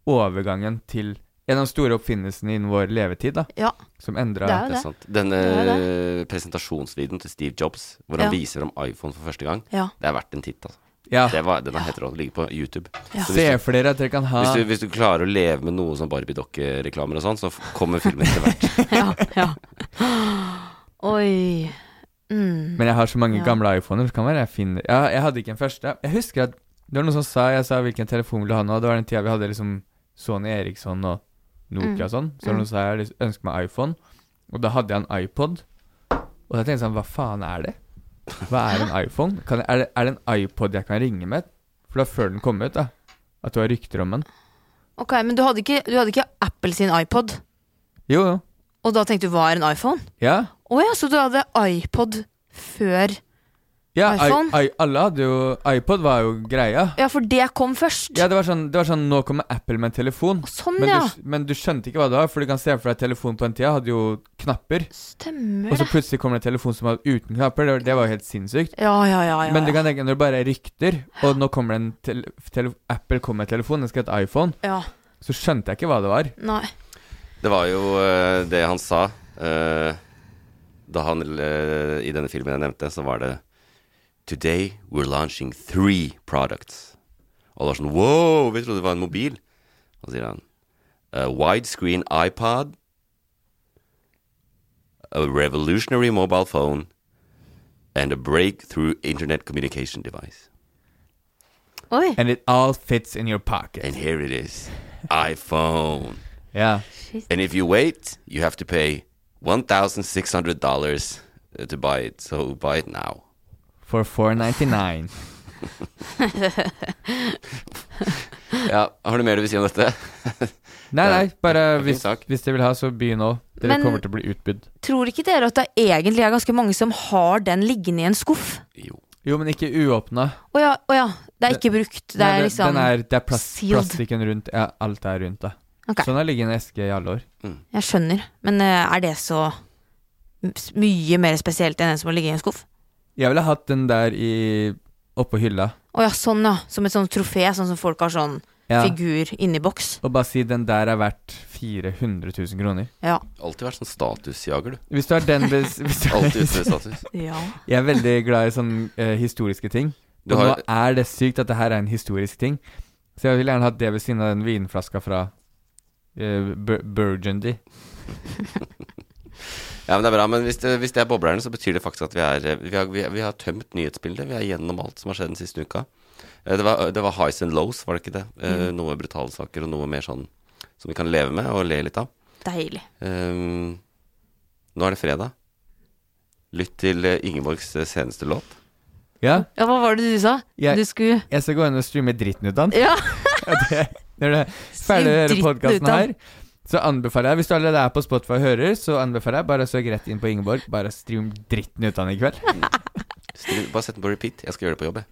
B: overgangen til En av de store oppfinnelsene innen vår levetid, da.
D: Ja.
B: Som endra
D: Det er jo
A: Det er
D: det.
A: sant. Denne
D: Det
A: eh, presentasjonsvideoen til Steve Jobs, hvor han
D: Ja.
A: viser om iPhone for første gang,
D: Ja.
A: det er verdt en titt, altså.
B: Ja.
A: Det var, den er helt rå. Den ligger på YouTube.
D: Ja.
A: Så
B: Se
A: hvis, du,
B: for dere at dere kan ha
A: hvis, du, hvis du klarer å leve med noe som Barbie-dokkereklamer og sånn, så kommer filmen etter hvert. *laughs*
D: ja, ja. Oi. Mm.
B: Men jeg har så mange
D: Ja.
B: gamle iPhoner, så kan være jeg finner ja, Jeg hadde ikke en første. Jeg husker at det var noen som sa Jeg sa hvilken telefon vil du ha nå. Det var den tida vi hadde liksom Sony Eriksson og Nokia
D: Mm.
B: og sånn. Så var det noen som sa jeg ønsker meg iPhone. Og da hadde jeg en iPod. Og da tenkte jeg sånn Hva faen er det? Hva er en iPhone? Kan jeg, er, det, er det en iPod jeg kan ringe med? For da før den kom ut, da. At du har rykter om den.
D: Ok, men du hadde, ikke, du hadde ikke Apple sin iPod,
B: Jo, jo.
D: og da tenkte du hva er en iPhone?
B: Ja.
D: Å ja, så du hadde iPod før
B: ja I,
D: iPhone?
B: I, alle hadde jo iPod var jo greia.
D: Ja, for det kom først.
B: Ja, det var sånn, det var sånn Nå kommer Apple med en telefon.
D: Sånn,
B: Men,
D: ja.
B: du, men du skjønte ikke hva det var, for du kan se for deg telefonen på den tida hadde jo knapper.
D: Stemmer
B: Og så plutselig kommer det en telefon som var uten knapper. Det, var- det var jo helt sinnssykt.
D: Ja, ja, ja. ja,
B: Men du kan tenke når det bare er rykter, og nå kommer det en tele, tele, Apple kommer med en telefon, den skal hete iPhone,
D: ja.
B: så skjønte jeg ikke hva det var.
D: Nei.
A: Det var jo uh, det han sa uh, da han uh, I denne filmen jeg nevnte, så var det Today we're launching three products. Og det var sånn Wow, vi trodde det var en mobil. Og så sier han A widescreen iPod. A revolutionary mobile phone. And a breakthrough internet communication device.
D: Oi.
B: And it all fits in your pocket.
A: And here it is. iPhone.
B: Ja.
A: And if you wait, you have to pay $1,600 to buy it. So buy it now.
B: For 499. *laughs*
A: Ja, Har du mer du vil si om dette? *laughs*
B: Nei, nei, bare
A: Det
B: hvis, hvis dere vil ha, så begynn nå. Dere
D: Men-
B: kommer til å bli utbydd.
D: Tror ikke dere at det egentlig er ganske mange som har den liggende i en skuff?
A: Jo.
B: Jo, men ikke uåpna.
D: Å ja, oh ja. Det er ikke brukt. Det er liksom
B: den er, Det er plast, plastikken rundt. Ja, alt er rundt, da.
D: Okay.
B: Sånn har ligget i en eske i alle år.
D: Jeg skjønner. Men eh, er det så mye mer spesielt enn en som har ligget i en skuff?
B: Jeg ville hatt den der i oppå hylla.
D: Å ja, sånn ja. Som et sånt trofé, sånn som folk har sånn
B: Ja.
D: figur inni boks.
B: Og bare si den der er verdt 400 000 kroner.
D: Ja.
A: Alltid vært sånn statusjager, du.
B: Hvis du har den hvis, hvis
A: Alltid ute status. *laughs*
D: Ja.
B: Jeg er veldig glad i sånne uh, historiske ting.
A: Du
B: og
A: har-
B: nå er det sykt at det her er en historisk ting. Så jeg vil gjerne hatt det ved siden av den vinflaska fra uh, Bur Burgundy. *laughs*
A: Ja, men det er bra. Men hvis det, hvis det er boblerne, så betyr det faktisk at vi er eh, Vi har, vi, vi har tømt nyhetsbildet. Vi er gjennom alt som har skjedd den siste uka. Eh, Det var, det var highs and lows, var det ikke det? Eh,
D: Mm.
A: Noe brutale saker, og noe mer sånn som vi kan leve med og le litt av.
D: Deilig.
A: Um, nå er det fredag. Lytt til Ingeborgs seneste låt.
B: Ja,
D: Ja, hva var det du sa?
B: jeg,
D: Du skulle
B: jeg skal gå inn og streame dritten ut av den.
D: Ja! *laughs*
B: Ja, det, når du er ferdig å høre podkasten her, så anbefaler jeg Hvis du allerede er på Spotify og hører, så anbefaler jeg bare å søke rett inn på Ingeborg. Bare stream dritten ut av den i kveld. *laughs*
A: Bare sett den på repeat. Jeg skal gjøre det på jobb, jeg.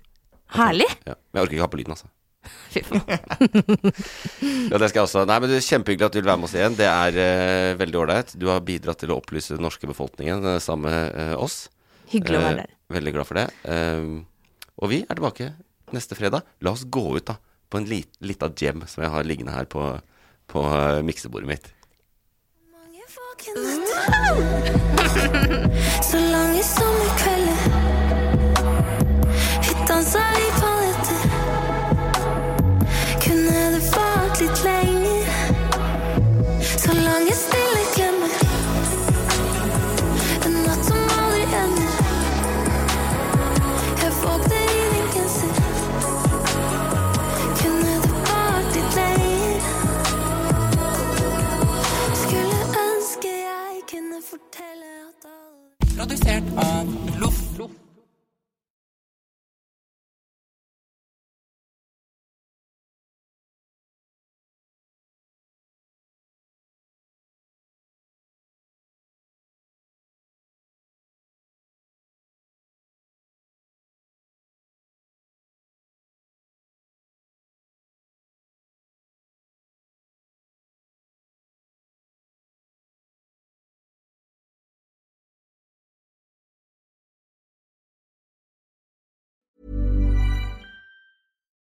D: Herlig.
A: Ja. Men jeg orker ikke ha på lyden, altså.
D: Fy faen. *laughs*
A: Ja, det skal jeg også. Nei, men det er Kjempehyggelig at du vil være med oss igjen. Det er eh, veldig ålreit. Du har bidratt til å opplyse den norske befolkningen eh, sammen med eh, oss.
D: Hyggelig å være
A: Eh,
D: der.
A: Veldig glad for det. Um, og vi er tilbake neste fredag. La oss gå ut da på en lit, lita gem som jeg har liggende her på, på uh, miksebordet mitt. *laughs*
C: Sommerkvelder
I: Produsert av Loff.